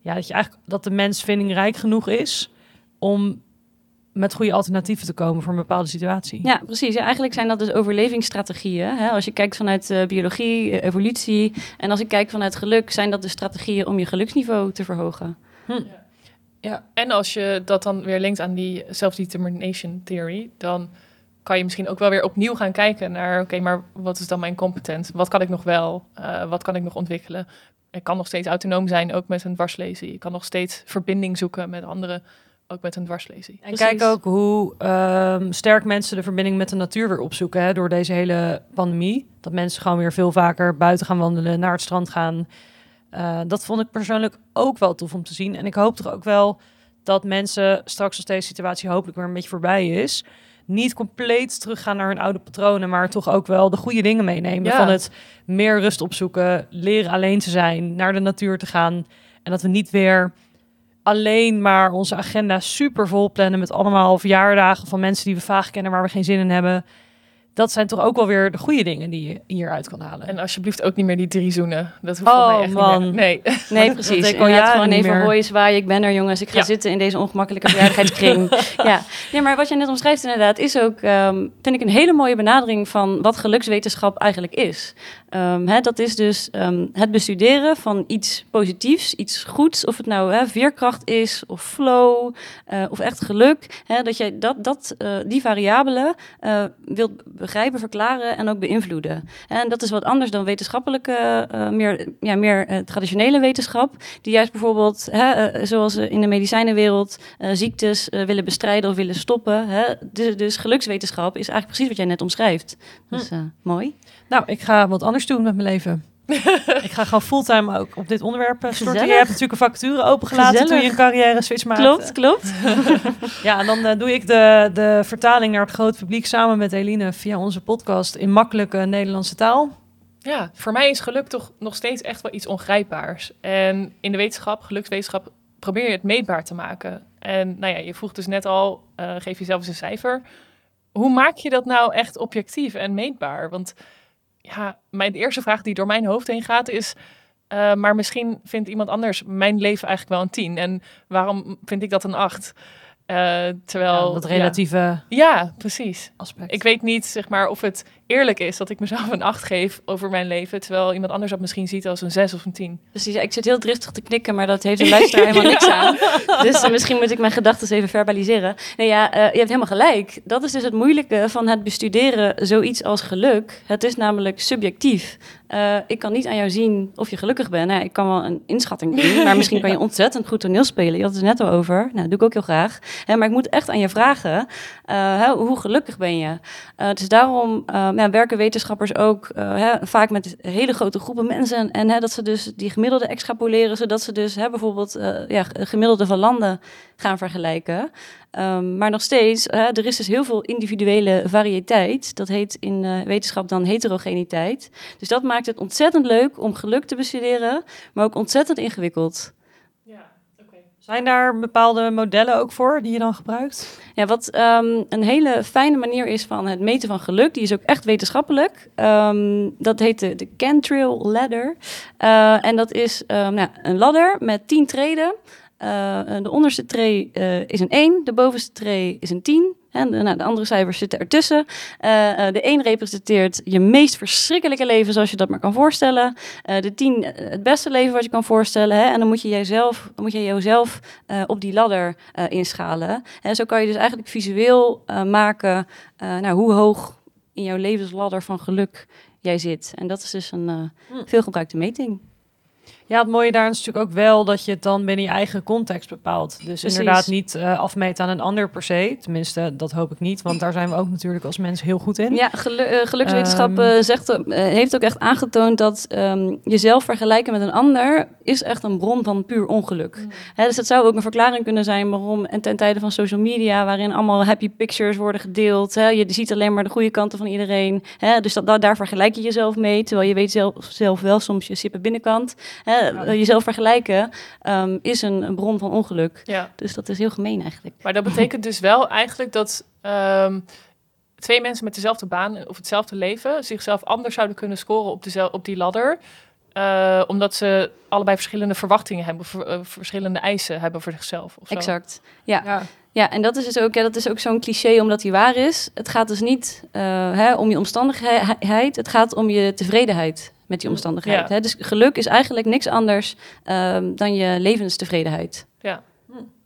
ja, dat je eigenlijk dat de mens vindingrijk genoeg is om met goede alternatieven te komen voor een bepaalde situatie.
Ja, precies. Ja, eigenlijk zijn dat dus overlevingsstrategieën. Hè? Als je kijkt vanuit eh, biologie, eh, evolutie. En als ik kijk vanuit geluk, zijn dat de strategieën om je geluksniveau te verhogen.
En als je dat dan weer linkt aan die self-determination theory, dan kan je misschien ook wel weer opnieuw gaan kijken naar, oké, maar wat is dan mijn competent? Wat kan ik nog wel? Eh, wat kan ik nog ontwikkelen? Ik kan nog steeds autonoom zijn, ook met een dwarslesie. Ik kan nog steeds verbinding zoeken met anderen, ook met een dwarslesie.
En
Precies.
kijk ook hoe ehm, sterk mensen de verbinding met de natuur weer opzoeken hè, door deze hele pandemie. Dat mensen gewoon weer veel vaker buiten gaan wandelen, naar het strand gaan. Eh, dat vond ik persoonlijk ook wel tof om te zien. En ik hoop toch ook wel dat mensen straks als deze situatie hopelijk weer een beetje voorbij is, niet compleet teruggaan naar hun oude patronen, maar toch ook wel de goede dingen meenemen.
Ja.
Van het meer rust opzoeken, leren alleen te zijn, naar de natuur te gaan. En dat we niet weer alleen maar onze agenda super vol plannen met allemaal verjaardagen van mensen die we vaag kennen waar we geen zin in hebben. Dat zijn toch ook wel weer de goede dingen die je hieruit kan halen.
En alsjeblieft ook niet meer die drie zoenen. Dat hoeft
Oh,
mij echt
man.
niet meer. Nee.
Nee,
Dat
precies.
deed ik al
Inderdaad,
jaren
gewoon
niet
even hoi, zwaaien. Ik ben er, jongens. Ik ga
Ja.
zitten in deze ongemakkelijke verjaardagskring. ja. Nee, maar wat je net omschrijft inderdaad, is ook, ehm, vind ik, een hele mooie benadering van wat gelukswetenschap eigenlijk is. Ehm, hè, dat is dus ehm, het bestuderen van iets positiefs, iets goeds. Of het nou hè, veerkracht is, of flow, eh, of echt geluk. Hè, dat jij dat, dat, eh, die variabelen eh, wilt begrijpen, verklaren en ook beïnvloeden. En dat is wat anders dan wetenschappelijke, eh, meer, ja, meer eh, traditionele wetenschap. Die juist bijvoorbeeld, hè, eh, zoals eh, in de medicijnenwereld, eh, ziektes eh, willen bestrijden of willen stoppen. Hè. Dus, dus gelukswetenschap is eigenlijk precies wat jij net omschrijft. Dus eh, mooi.
Nou, ik ga wat anders doen met mijn leven. ik ga gewoon fulltime ook op dit onderwerp eh, storten.
Gezellig.
Je hebt natuurlijk een vacature opengelaten toen je
Gezellig.
een carrière switch maakte.
Klopt, klopt.
Ja, en dan eh, doe ik de, de vertaling naar het grote publiek samen met Eline via onze podcast in makkelijke Nederlandse taal.
Ja, voor mij is geluk toch nog steeds echt wel iets ongrijpbaars. En in de wetenschap, gelukswetenschap, probeer je het meetbaar te maken. En nou ja, je vroeg dus net al, eh, geef jezelf eens een cijfer. Hoe maak je dat nou echt objectief en meetbaar? Want ja, mijn eerste vraag die door mijn hoofd heen gaat is... eh, maar misschien vindt iemand anders mijn leven eigenlijk wel een tien. En waarom vind ik dat een acht? Eh, terwijl...
Ja, dat
ja.
relatieve
Ja, precies.
aspect.
Ik weet niet, zeg maar, of het eerlijk is dat ik mezelf een 8 geef over mijn leven, terwijl iemand anders dat misschien ziet als een 6 of een 10.
Precies, ja, ik zit heel driftig te knikken, maar dat heeft de luisteraar helemaal niks aan. Dus eh, misschien moet ik mijn gedachten even verbaliseren. Nee, ja, eh, je hebt helemaal gelijk. Dat is dus het moeilijke van het bestuderen zoiets als geluk. Het is namelijk subjectief. Eh, ik kan niet aan jou zien of je gelukkig bent. Nou, ik kan wel een inschatting doen, maar misschien kan je ontzettend goed toneel spelen. Je had het er net al over. Nou, dat doe ik ook heel graag. Hè, maar ik moet echt aan je vragen, hoe gelukkig ben je? Dus daarom ja, werken wetenschappers ook eh, hè, vaak met hele grote groepen mensen. En hè, dat ze dus die gemiddelde extrapoleren, zodat ze dus hè, bijvoorbeeld eh, ja, gemiddelde van landen gaan vergelijken. Ehm, maar nog steeds, hè, er is dus heel veel individuele variëteit. Dat heet in eh, wetenschap dan heterogeniteit. Dus dat maakt het ontzettend leuk om geluk te bestuderen, maar ook ontzettend ingewikkeld.
Zijn daar bepaalde modellen ook voor die je dan gebruikt?
Ja, wat ehm, een hele fijne manier is van het meten van geluk, die is ook echt wetenschappelijk. Ehm, dat heet de, de Cantril Ladder. Eh, en dat is ehm, nou, een ladder met 10 treden. Eh, de onderste tree eh, is een 1, de bovenste tree is een 10. En de, nou, de andere cijfers zitten ertussen. Eh, eh, de 1 representeert je meest verschrikkelijke leven, zoals je dat maar kan voorstellen. Eh, de 10 eh, het beste leven wat je kan voorstellen. Hè? En dan moet je jezelf, moet je jezelf eh, op die ladder eh, inschalen. En zo kan je dus eigenlijk visueel eh, maken eh, nou, hoe hoog in jouw levensladder van geluk jij zit. En dat is dus een eh,
Hm.
veelgebruikte meting.
Ja, het mooie daar is natuurlijk ook wel dat je het dan binnen je eigen context bepaalt. Dus
Precies.
inderdaad niet eh, afmeten aan een ander per se. Tenminste, dat hoop ik niet, want daar zijn we ook natuurlijk als mensen heel goed in.
Ja, gelu- eh, gelukswetenschap
Ehm.
eh, zegt, heeft ook echt aangetoond dat ehm, jezelf vergelijken met een ander is echt een bron van puur ongeluk. Hè, dus dat zou ook een verklaring kunnen zijn waarom en ten tijde van social media, waarin allemaal happy pictures worden gedeeld. Hè, je ziet alleen maar de goede kanten van iedereen. Hè, dus dat- daar vergelijk je jezelf mee, terwijl je weet zelf, zelf wel soms je sippe binnenkant. Hè, eh, jezelf vergelijken ehm, is een, een bron van ongeluk.
Ja,
Dus dat is heel gemeen eigenlijk.
maar dat betekent dus wel eigenlijk dat ehm, twee mensen met dezelfde baan of hetzelfde leven zichzelf anders zouden kunnen scoren op, dezel- op die ladder. eh, omdat ze allebei verschillende verwachtingen hebben, eh, verschillende eisen hebben voor zichzelf. Of zo.
Exact. Ja.
Ja.
Ja, en dat is dus ook, ja, dat is ook zo'n cliché omdat die waar is. Het gaat dus niet eh, hè, om je omstandigheid, het gaat om je tevredenheid met die omstandigheid.
Ja.
Hè? Dus geluk is eigenlijk niks anders ehm, dan je levenstevredenheid.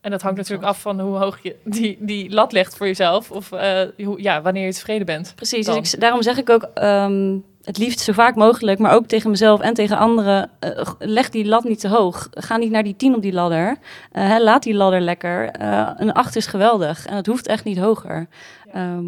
En dat hangt natuurlijk af van hoe hoog je die, die lat legt voor jezelf. Of eh, hoe, ja, wanneer je tevreden bent.
Precies, dus ik, daarom zeg ik ook ehm, het liefst zo vaak mogelijk, maar ook tegen mezelf en tegen anderen, eh, leg die lat niet te hoog. Ga niet naar die tien op die ladder. Eh, hè, laat die ladder lekker. Eh, een acht is geweldig en het hoeft echt niet hoger. Ehm,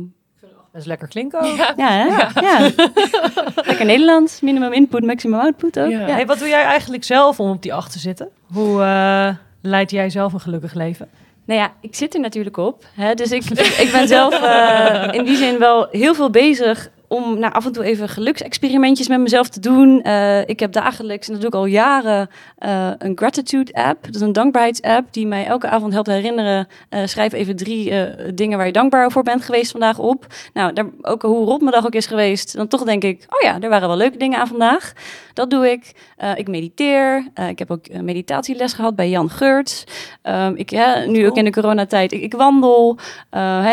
Dat is lekker klinken ook.
Ja.
Ja, hè? ja. Lekker Nederlands. Minimum input, maximum output ook.
Ja.
Ja.
Hey, wat doe jij eigenlijk zelf om op die acht te zitten? Hoe eh leid jij zelf een gelukkig leven?
Nou ja, ik zit er natuurlijk op. Hè? Dus ik, ik ben zelf eh, in die zin wel heel veel bezig om nou, af en toe even geluksexperimentjes met mezelf te doen. Eh, ik heb dagelijks, en dat doe ik al jaren, eh, een gratitude app. Dat is een dankbaarheidsapp die mij elke avond helpt herinneren. eh, schrijf even drie dingen waar je dankbaar voor bent geweest vandaag op. Nou, daar, ook hoe rot mijn dag ook is geweest, dan toch denk ik, oh ja, er waren wel leuke dingen aan vandaag. Dat doe ik. Ik mediteer. Ik heb ook een meditatieles gehad bij Jan Geurts. Ehm, ik, ja, nu ook in de coronatijd. Ik, ik wandel.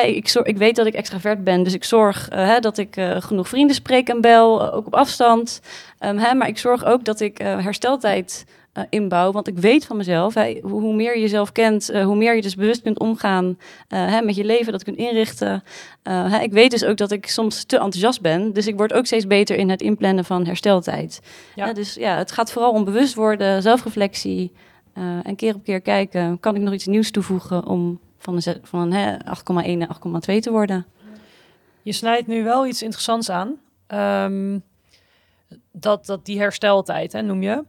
Ik, ik weet dat ik extravert ben, dus ik zorg dat ik genoeg vrienden spreek en bel, eh, ook op afstand. Ehm, hè, maar ik zorg ook dat ik eh, hersteltijd eh, inbouw, want ik weet van mezelf, hè, hoe, meer je jezelf kent, hoe meer je dus bewust kunt omgaan hè, met je leven, dat kunt inrichten. Hè, ik weet dus ook dat ik soms te enthousiast ben, dus ik word ook steeds beter in het inplannen van hersteltijd.
Ja.
Dus ja, het gaat vooral om bewust worden, zelfreflectie en keer op keer kijken, kan ik nog iets nieuws toevoegen om van een, van een hè, 8,1 naar 8,2 te worden.
Je snijdt nu wel iets interessants aan. Ehm, dat, dat die hersteltijd, hè, noem je.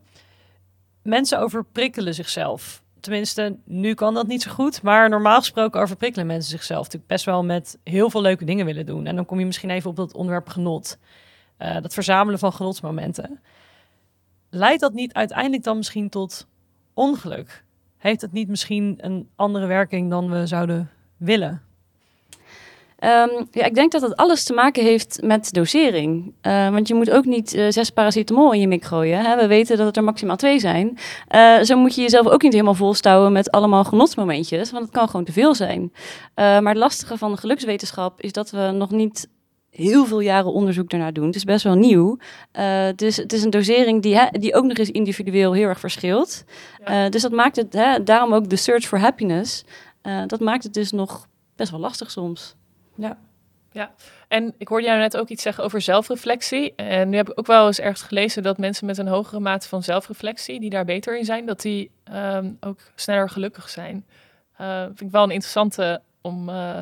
Mensen overprikkelen zichzelf. Tenminste, nu kan dat niet zo goed. Maar normaal gesproken overprikkelen mensen zichzelf natuurlijk best wel met heel veel leuke dingen willen doen. En dan kom je misschien even op dat onderwerp genot. Uh, dat verzamelen van genotsmomenten. Leidt dat niet uiteindelijk dan misschien tot ongeluk? Heeft het niet misschien een andere werking dan we zouden willen?
Um, ja, ik denk dat het alles te maken heeft met dosering. Uh, want je moet ook niet uh, zes paracetamol in je mik gooien. Hè? We weten dat het er maximaal twee zijn. Uh, zo moet je jezelf ook niet helemaal volstouwen met allemaal genotsmomentjes. Want het kan gewoon te veel zijn. maar het lastige van de gelukswetenschap is dat we nog niet heel veel jaren onderzoek daarnaar doen. Het is best wel nieuw. dus het is een dosering die, hè, die ook nog eens individueel heel erg verschilt. Ja. dus dat maakt het, hè, daarom ook de search for happiness. dat maakt het dus nog best wel lastig soms.
Ja. Ja, en ik hoorde jou net ook iets zeggen over zelfreflectie. En nu heb ik ook wel eens ergens gelezen dat mensen met een hogere mate van zelfreflectie, die daar beter in zijn, dat die um, ook sneller gelukkig zijn. Uh, vind ik wel een interessante om uh,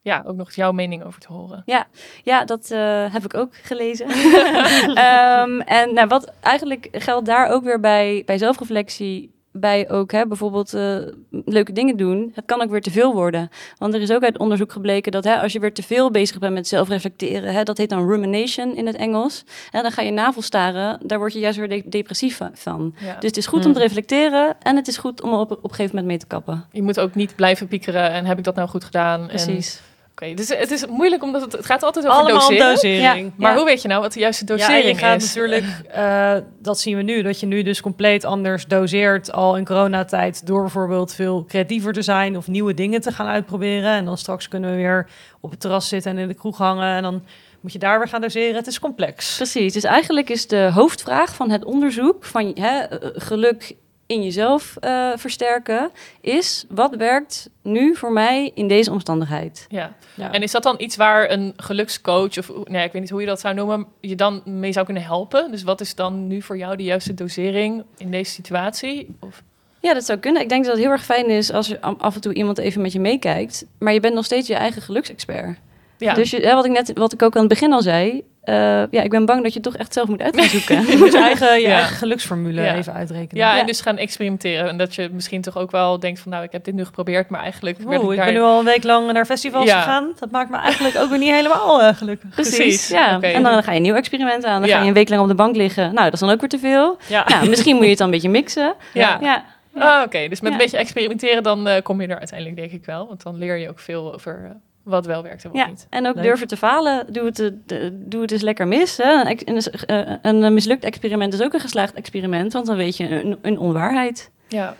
ja, ook nog jouw mening over te horen.
Ja, ja dat uh, heb ik ook gelezen. um, en nou, wat eigenlijk geldt daar ook weer bij, bij zelfreflectie bij ook hè, bijvoorbeeld uh, leuke dingen doen, het kan ook weer te veel worden. Want er is ook uit onderzoek gebleken dat hè, als je weer te veel bezig bent met zelfreflecteren, hè, dat heet dan rumination in het Engels, hè, dan ga je navelstaren, daar word je juist weer de depressief van. Ja. Dus het is goed om te hmm. reflecteren en het is goed om op, op een gegeven moment mee te kappen.
Je moet ook niet blijven piekeren en heb ik dat nou goed gedaan?
Precies.
En Oké, dus het is moeilijk omdat het, het gaat altijd over
Allemaal
doseren.
dosering.
Maar hoe weet je nou wat de juiste dosering
ja, je gaat
is?
natuurlijk, uh, dat zien we nu, dat je nu dus compleet anders doseert al in coronatijd door bijvoorbeeld veel creatiever te zijn of nieuwe dingen te gaan uitproberen. En dan straks kunnen we weer op het terras zitten en in de kroeg hangen en dan moet je daar weer gaan doseren. Het is complex.
Precies. Dus eigenlijk is de hoofdvraag van het onderzoek van hè, eh, geluk in jezelf uh, versterken, is wat werkt nu voor mij in deze omstandigheid.
Ja. ja. En is dat dan iets waar een gelukscoach, of nee, ik weet niet hoe je dat zou noemen, je dan mee zou kunnen helpen? Dus wat is dan nu voor jou de juiste dosering in deze situatie? Of?
Ja, dat zou kunnen. Ik denk dat het heel erg fijn is als je af en toe iemand even met je meekijkt, maar je bent nog steeds je eigen geluksexpert. Ja. Dus je, wat ik net, wat ik ook aan het begin al zei, uh, ja, ik ben bang dat je toch echt zelf moet uitzoeken.
je moet je eigen, je eigen geluksformule even uitrekenen.
Ja, en dus gaan experimenteren. En dat je misschien toch ook wel denkt van, nou, ik heb dit nu geprobeerd, maar eigenlijk...
Oh, ik, ik ben nu al een week lang naar festivals gegaan. Dat maakt me eigenlijk ook weer niet helemaal uh, gelukkig.
Precies, ja. En dan ga je een nieuw experiment aan. Dan ga je een week lang op de bank liggen. Nou, dat is dan ook weer te veel. Ja. Nou, misschien moet je het dan een beetje mixen.
Ja. ja. Ah, Oké, dus met een beetje experimenteren, dan uh, kom je er uiteindelijk denk ik wel. Want dan leer je ook veel over wat wel werkt en wat
ja,
niet.
En ook durven te falen. Doe het, de, doe het eens lekker mis. Hè. Een, een, mislukt experiment is ook een geslaagd experiment, want dan weet je een, een onwaarheid.
Ja,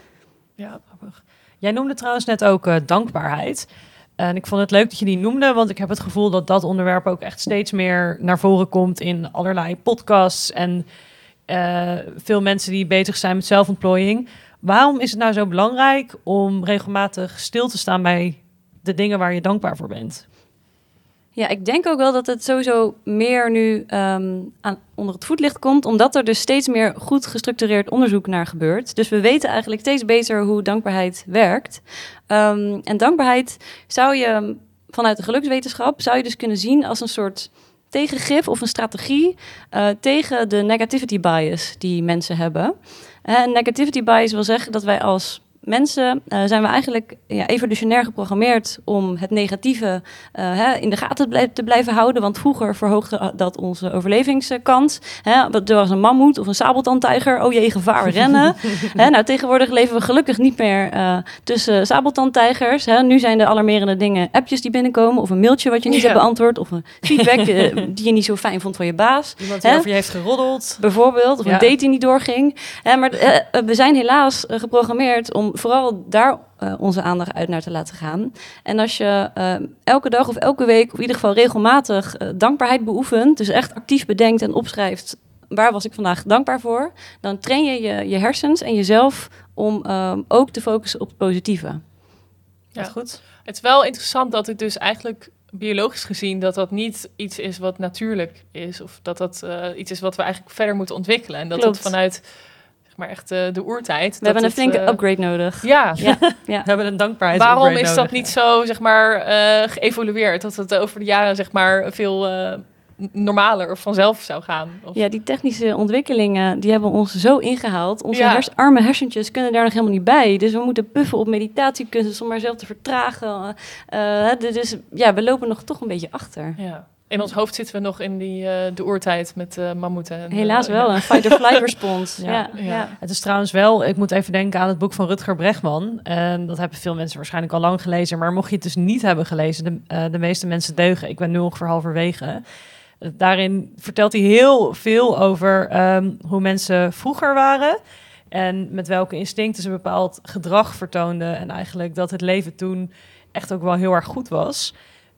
ja.
Jij noemde trouwens net ook uh, dankbaarheid. En ik vond het leuk dat je die noemde, want ik heb het gevoel dat dat onderwerp ook echt steeds meer naar voren komt in allerlei podcasts en uh, veel mensen die bezig zijn met zelfontplooiing. Waarom is het nou zo belangrijk om regelmatig stil te staan bij de dingen waar je dankbaar voor bent.
Ja, ik denk ook wel dat het sowieso meer nu ehm, aan, onder het voetlicht komt, omdat er dus steeds meer goed gestructureerd onderzoek naar gebeurt. Dus we weten eigenlijk steeds beter hoe dankbaarheid werkt. Um, en dankbaarheid zou je vanuit de gelukswetenschap zou je dus kunnen zien als een soort tegengif of een strategie uh, tegen de negativity bias die mensen hebben. En negativity bias wil zeggen dat wij als mensen uh, zijn we eigenlijk ja, evolutionair geprogrammeerd om het negatieve uh, hè, in de gaten te, blijven houden. Want vroeger verhoogde dat onze overlevingskans. Hè, er was een mammoet of een sabeltandtijger. Oh jee, gevaar, rennen. hè, nou, tegenwoordig leven we gelukkig niet meer uh, tussen sabeltandtijgers. Hè. Nu zijn de alarmerende dingen appjes die binnenkomen. Of een mailtje wat je niet ja. hebt beantwoord. Of een feedback die je niet zo fijn vond van je baas.
Iemand die over je heeft geroddeld.
Bijvoorbeeld. Of ja. een date die niet doorging. Hè, maar we zijn helaas geprogrammeerd om vooral daar uh, onze aandacht uit naar te laten gaan. En als je uh, elke dag of elke week, of in ieder geval regelmatig, uh, dankbaarheid beoefent, dus echt actief bedenkt en opschrijft. Waar was ik vandaag dankbaar voor? Dan train je je, je hersens en jezelf om ook te focussen op het positieve.
Ja, goed. Het is wel interessant dat het dus eigenlijk biologisch gezien dat dat niet iets is wat natuurlijk is. Of dat dat iets is wat we eigenlijk verder moeten ontwikkelen. En dat
Klopt.
het vanuit maar echt uh, de oertijd.
We hebben een flinke uh, upgrade nodig.
Ja.
ja.
ja. We hebben een dankbaarheid.
Waarom is dat niet zo, zeg maar, uh, geëvolueerd? Dat het over de jaren, zeg maar, veel normaler of vanzelf zou gaan. Of,
Ja, die technische ontwikkelingen, die hebben ons zo ingehaald. Onze
Ja.
hers- arme hersentjes kunnen daar nog helemaal niet bij. Dus we moeten puffen op meditatiekunsten om maar zelf te vertragen. Eh, eh, dus ja, we lopen nog toch een beetje achter.
ja. In ons hoofd zitten we nog in die, eh, de oertijd met eh mammoeten. en,
Helaas
eh,
wel,
ja.
een fight-or-flight respons.
Ja.
ja.
Ja.
Ja.
Het is trouwens wel, ik moet even denken aan het boek van Rutger Bregman. En dat hebben veel mensen waarschijnlijk al lang gelezen. Maar mocht je het dus niet hebben gelezen, de, eh, de meeste mensen deugen. Ik ben nu ongeveer halverwege. Daarin vertelt hij heel veel over ehm, hoe mensen vroeger waren. En met welke instincten ze bepaald gedrag vertoonden. En eigenlijk dat het leven toen echt ook wel heel erg goed was.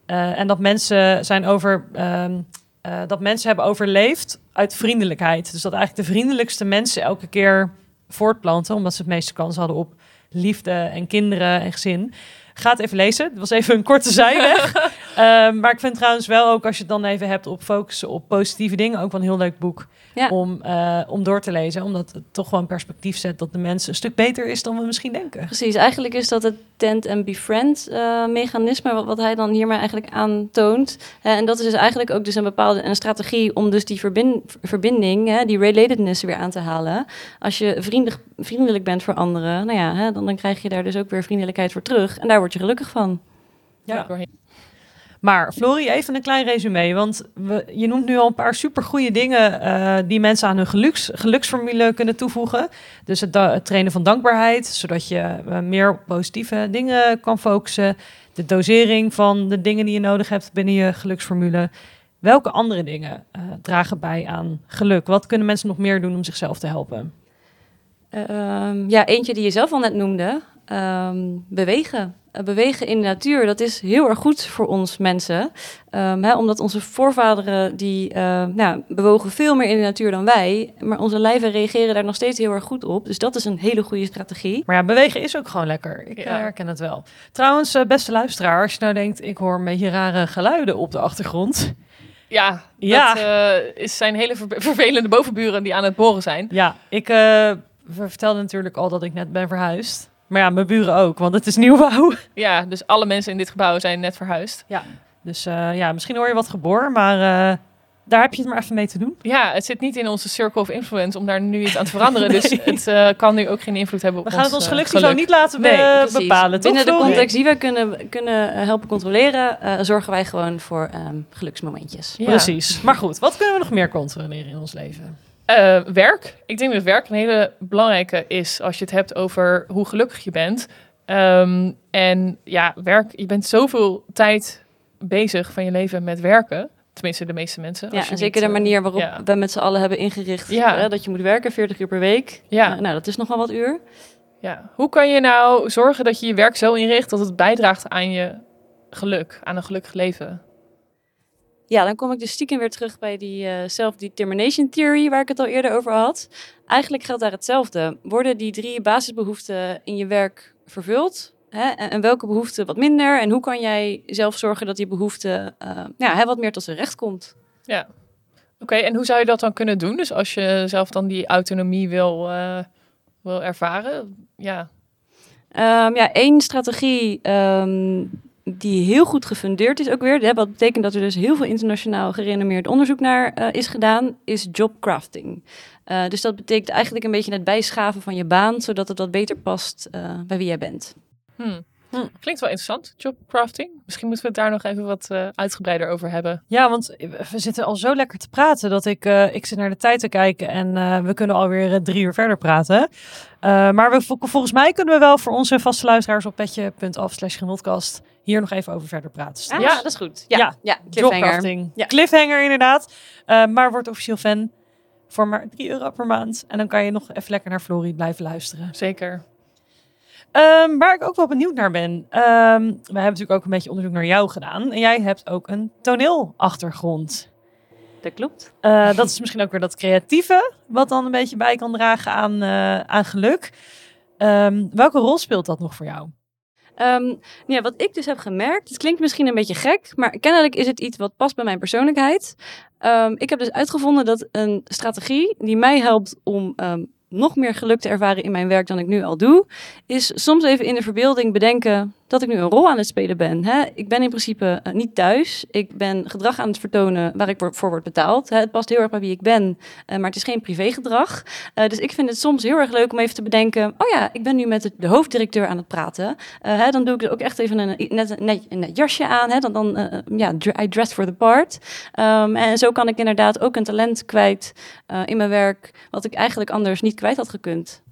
Eh, en dat mensen zijn over. ehm, eh, dat mensen hebben overleefd uit vriendelijkheid. Dus dat eigenlijk de vriendelijkste mensen elke keer voortplanten, omdat ze het meeste kans hadden op liefde en kinderen en gezin. Ga het even lezen. Het was even een korte zijweg. Ehm, maar ik vind trouwens wel ook als je het dan even hebt op focussen op positieve dingen, ook wel een heel leuk boek
Ja.
om, eh, om door te lezen. Omdat het toch wel een perspectief zet dat de mens een stuk beter is dan we misschien denken.
Precies, eigenlijk is dat het tent en befriend eh, mechanisme wat, wat hij dan hiermee eigenlijk aantoont. Eh, en dat is dus eigenlijk ook dus een bepaalde een strategie om dus die verbin- verbinding, hè, die relatedness weer aan te halen. Als je vriendelijk, vriendelijk bent voor anderen, nou ja, hè, dan, dan krijg je daar dus ook weer vriendelijkheid voor terug. En daar word je gelukkig van.
Ja. Maar Florie, even een klein resume. Want we, je noemt nu al een paar supergoeie dingen eh, die mensen aan hun geluks, geluksformule kunnen toevoegen. Dus het, trainen van dankbaarheid, zodat je eh, meer positieve dingen kan focussen. De dosering van de dingen die je nodig hebt binnen je geluksformule. Welke andere dingen eh, dragen bij aan geluk? Wat kunnen mensen nog meer doen om zichzelf te helpen?
Ehm, ja, eentje die je zelf al net noemde, ehm, bewegen. Eh, bewegen in de natuur, dat is heel erg goed voor ons mensen. Ehm, hè, omdat onze voorvaderen, die eh, nou, bewogen veel meer in de natuur dan wij. Maar onze lijven reageren daar nog steeds heel erg goed op. Dus dat is een hele goede strategie.
Maar ja, bewegen is ook gewoon lekker. Ik
Ja.
eh, herken het wel. Trouwens, beste luisteraar, als je nou denkt, ik hoor een beetje rare geluiden op de achtergrond.
Ja,
Ja.
dat eh, is zijn hele ver- vervelende bovenburen die aan het boren zijn.
Ja, ik eh, we vertelden natuurlijk al dat ik net ben verhuisd. Maar ja, mijn buren ook, want het is nieuwbouw.
Ja, dus alle mensen in dit gebouw zijn net verhuisd.
Dus eh, ja, misschien hoor je wat geboor, maar eh, daar heb je het maar even mee te doen.
Ja, het zit niet in onze circle of influence om daar nu iets aan te veranderen. Dus het eh, kan nu ook geen invloed hebben op
We gaan het
ons,
ons geluksniveau
geluk.
niet laten be-
Nee,
Precies.
bepalen, toch?
Binnen de context die we kunnen, kunnen helpen controleren, eh, zorgen wij gewoon voor ehm, geluksmomentjes.
Ja.
Precies. Maar goed, wat kunnen we nog meer controleren in ons leven?
Eh, werk. Ik denk dat werk een hele belangrijke is als je het hebt over hoe gelukkig je bent. Ehm, en ja, werk, je bent zoveel tijd bezig van je leven met werken. Tenminste, de meeste mensen.
Ja, zeker de
eh,
manier waarop
ja.
we met z'n allen hebben ingericht
Ja.
eh, dat je moet werken, 40 uur per week.
Ja.
Eh, nou, dat is nogal wat uur.
Ja. Hoe kan je nou zorgen dat je je werk zo inricht dat het bijdraagt aan je geluk, aan een gelukkig leven?
Ja, dan kom ik dus stiekem weer terug bij die eh, self-determination theory waar ik het al eerder over had. Eigenlijk geldt daar hetzelfde. Worden die drie basisbehoeften in je werk vervuld? Hè? En, en welke behoeften wat minder? En hoe kan jij zelf zorgen dat die behoefte eh, ja, hè, wat meer tot zijn recht komt?
Ja. Oké, en hoe zou je dat dan kunnen doen? Dus als je zelf dan die autonomie wil, eh, wil ervaren, ja.
Ehm, ja, één strategie ehm, die heel goed gefundeerd is ook weer. Hè, wat betekent dat er dus heel veel internationaal gerenommeerd onderzoek naar eh, is gedaan, is jobcrafting. Eh, dus dat betekent eigenlijk een beetje het bijschaven van je baan, zodat het wat beter past eh, bij wie jij bent.
Hm.
Hm.
Klinkt wel interessant, jobcrafting. Misschien moeten we het daar nog even wat eh, uitgebreider over hebben.
Ja, want we zitten al zo lekker te praten dat ik, eh, ik zit naar de tijd te kijken en eh, we kunnen alweer drie uur verder praten. Eh, maar we, vol- volgens mij kunnen we wel voor onze vaste luisteraars op petje.af slash genotkast hier nog even over verder praten.
Ah,
Dus
dat is goed. Ja,
Ja,
ja, cliffhanger. Ja.
Cliffhanger inderdaad. Eh, maar word officieel fan voor maar 3 euro per maand. En dan kan je nog even lekker naar Florie blijven luisteren.
Zeker.
Ehm, waar ik ook wel benieuwd naar ben. ehm, we hebben natuurlijk ook een beetje onderzoek naar jou gedaan. En jij hebt ook een toneelachtergrond.
Dat klopt.
Eh, dat is misschien ook weer dat creatieve, wat dan een beetje bij kan dragen aan, eh, aan geluk. Ehm, welke rol speelt dat nog voor jou?
Ehm, ja, wat ik dus heb gemerkt, het klinkt misschien een beetje gek, maar kennelijk is het iets wat past bij mijn persoonlijkheid. Ehm, ik heb dus uitgevonden dat een strategie die mij helpt om ehm, nog meer geluk te ervaren in mijn werk dan ik nu al doe, is soms even in de verbeelding bedenken dat ik nu een rol aan het spelen ben. Hè? Ik ben in principe eh, niet thuis. Ik ben gedrag aan het vertonen waar ik voor, word betaald. Hè? Het past heel erg bij wie ik ben, eh, maar het is geen privégedrag. Eh, dus ik vind het soms heel erg leuk om even te bedenken... oh ja, ik ben nu met de, hoofddirecteur aan het praten. Hè? Dan doe ik ook echt even een, net, net, jasje aan. Hè? Dan, dan ja, I dress for the part. Ehm, en zo kan ik inderdaad ook een talent kwijt in mijn werk... wat ik eigenlijk anders niet kwijt had gekund.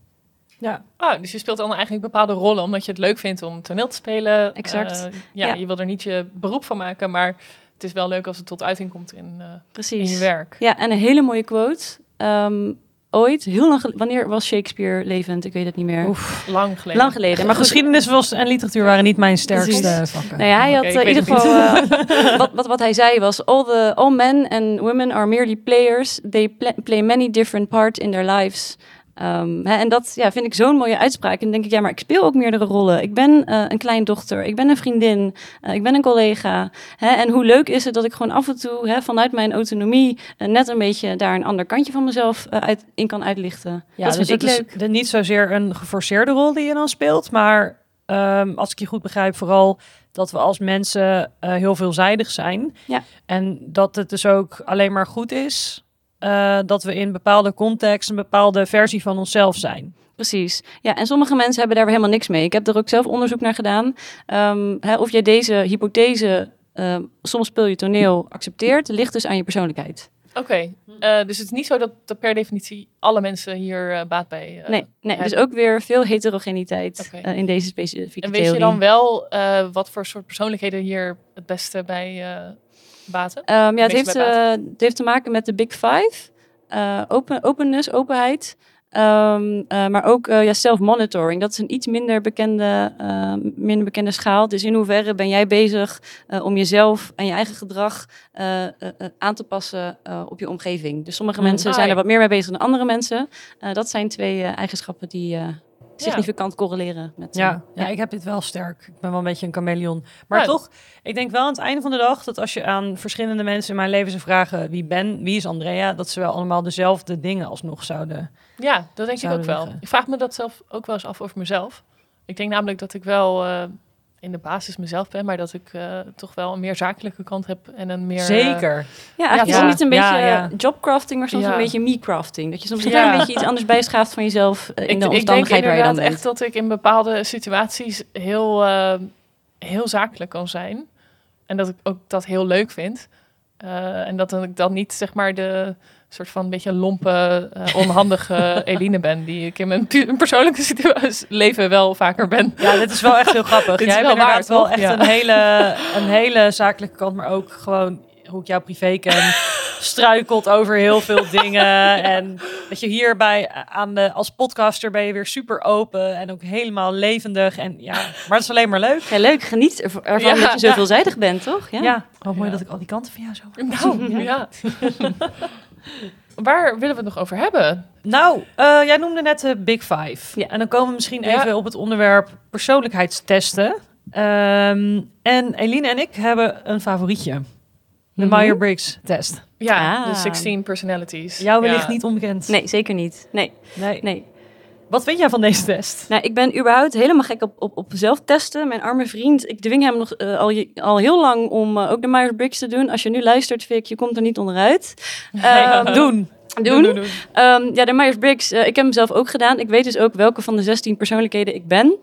Ja.
Oh, dus je speelt dan eigenlijk bepaalde rollen omdat je het leuk vindt om toneel te spelen.
Exact.
Eh, ja,
Ja.
je wil er niet je beroep van maken, maar het is wel leuk als het tot uiting komt in, eh, in
Precies.
je werk.
Ja, en een hele mooie quote. Ehm, ooit, heel lang geleden, wanneer was Shakespeare levend? Ik weet het niet meer.
Oef.
Lang geleden.
Lang geleden. Maar goed,
geschiedenis was, en literatuur waren niet mijn sterkste
Precies.
vakken.
nou ja, hij had eh, in ieder geval... wat, wat, wat hij zei was... All, the, all men and women are merely players. They pla- play many different parts in their lives. Ehm, hè, en dat ja, vind ik zo'n mooie uitspraak. En dan denk ik, ja, maar ik speel ook meerdere rollen. Ik ben eh, een kleindochter, ik ben een vriendin, eh, ik ben een collega. Hè, en hoe leuk is het dat ik gewoon af en toe hè, vanuit mijn autonomie... eh, net een beetje daar een ander kantje van mezelf uit, in kan uitlichten.
Ja,
dat
dus
vind ik
het
leuk.
is niet zozeer een geforceerde rol die je dan speelt, maar ehm, als ik je goed begrijp, vooral dat we als mensen heel veelzijdig zijn.
Ja.
En dat het dus ook alleen maar goed is eh, dat we in bepaalde context een bepaalde versie van onszelf zijn.
Precies. Ja, en sommige mensen hebben daar weer helemaal niks mee. Ik heb er ook zelf onderzoek naar gedaan. Ehm, hè, of jij deze hypothese, ehm, soms speel je toneel, accepteert, ligt dus aan je persoonlijkheid.
Oké, eh, dus het is niet zo dat, dat per definitie alle mensen hier eh, baat bij eh,
nee, nee, dus ook weer veel heterogeniteit in deze specifieke
En weet je dan wel wat voor soort persoonlijkheden hier het beste bij baten?
Ehm, ja, het heeft,
bij
het heeft te maken met de Big Five. Open, openness, openheid. Ehm, eh, maar ook eh, ja, self-monitoring. Dat is een iets minder bekende, eh, minder bekende schaal. Dus in hoeverre ben jij bezig om jezelf en je eigen gedrag aan te passen op je omgeving. Dus sommige
Mm.
mensen zijn er wat meer mee bezig dan andere mensen. Dat zijn twee eigenschappen die significant correleren met...
Ja, ja, ik heb dit wel sterk. Ik ben wel een beetje een chameleon. Maar
Ja.
toch, ik denk wel aan het einde van de dag dat als je aan verschillende mensen in mijn leven zou vragen wie ben, wie is Andrea, dat ze wel allemaal dezelfde dingen alsnog zouden.
Ja, dat denk ik ook wel.
liggen.
Ik vraag me dat zelf ook wel eens af over mezelf. Ik denk namelijk dat ik wel eh, in de basis mezelf ben, maar dat ik eh, toch wel een meer zakelijke kant heb en een meer... eh,
Zeker.
Ja, eigenlijk is
Ja.
het niet een beetje
Ja, ja.
jobcrafting, maar soms
Ja.
een beetje me-crafting. Dat je soms een beetje iets anders bijschaaft van jezelf in
ik,
de
ik denk
omstandigheid waar je dan
inderdaad
bent.
echt dat ik in bepaalde situaties heel, eh, heel zakelijk kan zijn. En dat ik ook dat heel leuk vind. Eh, en dat ik dan niet zeg maar de soort van beetje lompe, eh, onhandige Eline ben. Die ik in mijn persoonlijke situatie leven wel vaker ben.
Ja, dit is wel echt heel grappig. Jij hebt
wel
inderdaad echt
Ja.
een, hele, een hele zakelijke kant, maar ook gewoon hoe ik jou privé ken. Struikelt over heel veel dingen. En dat je hierbij aan de, als podcaster ben je weer super open en ook helemaal levendig. En ja, maar het is alleen maar leuk.
Ja, leuk, geniet erv- ervan
Ja.
dat je zo veelzijdig bent, toch? Ja.
Ja, oh, mooi
Ja.
dat ik al die kanten van jou zo.
Nou, ja. Waar willen we het nog over hebben?
Nou, eh, jij noemde net de Big Five.
Ja.
En dan komen we misschien
Ja.
even op het onderwerp persoonlijkheidstesten. Ehm, en Eline en ik hebben een favorietje. De
Mhm.
Myers-Briggs test.
Ja,
Ah.
de 16 personalities.
Jou wellicht
Ja.
niet onbekend.
Nee, zeker niet. Nee,
nee.
nee.
Wat vind jij van deze test?
Nou, ik ben überhaupt helemaal gek op, op, op zelftesten. Mijn arme vriend, ik dwing hem nog eh, al, al heel lang om eh, ook de Myers-Briggs te doen. Als je nu luistert, Vic, je komt er niet onderuit. Ehm,
doen.
doen. Ehm, ja, de Myers-Briggs, eh, ik heb hem zelf ook gedaan. Ik weet dus ook welke van de 16 persoonlijkheden ik ben.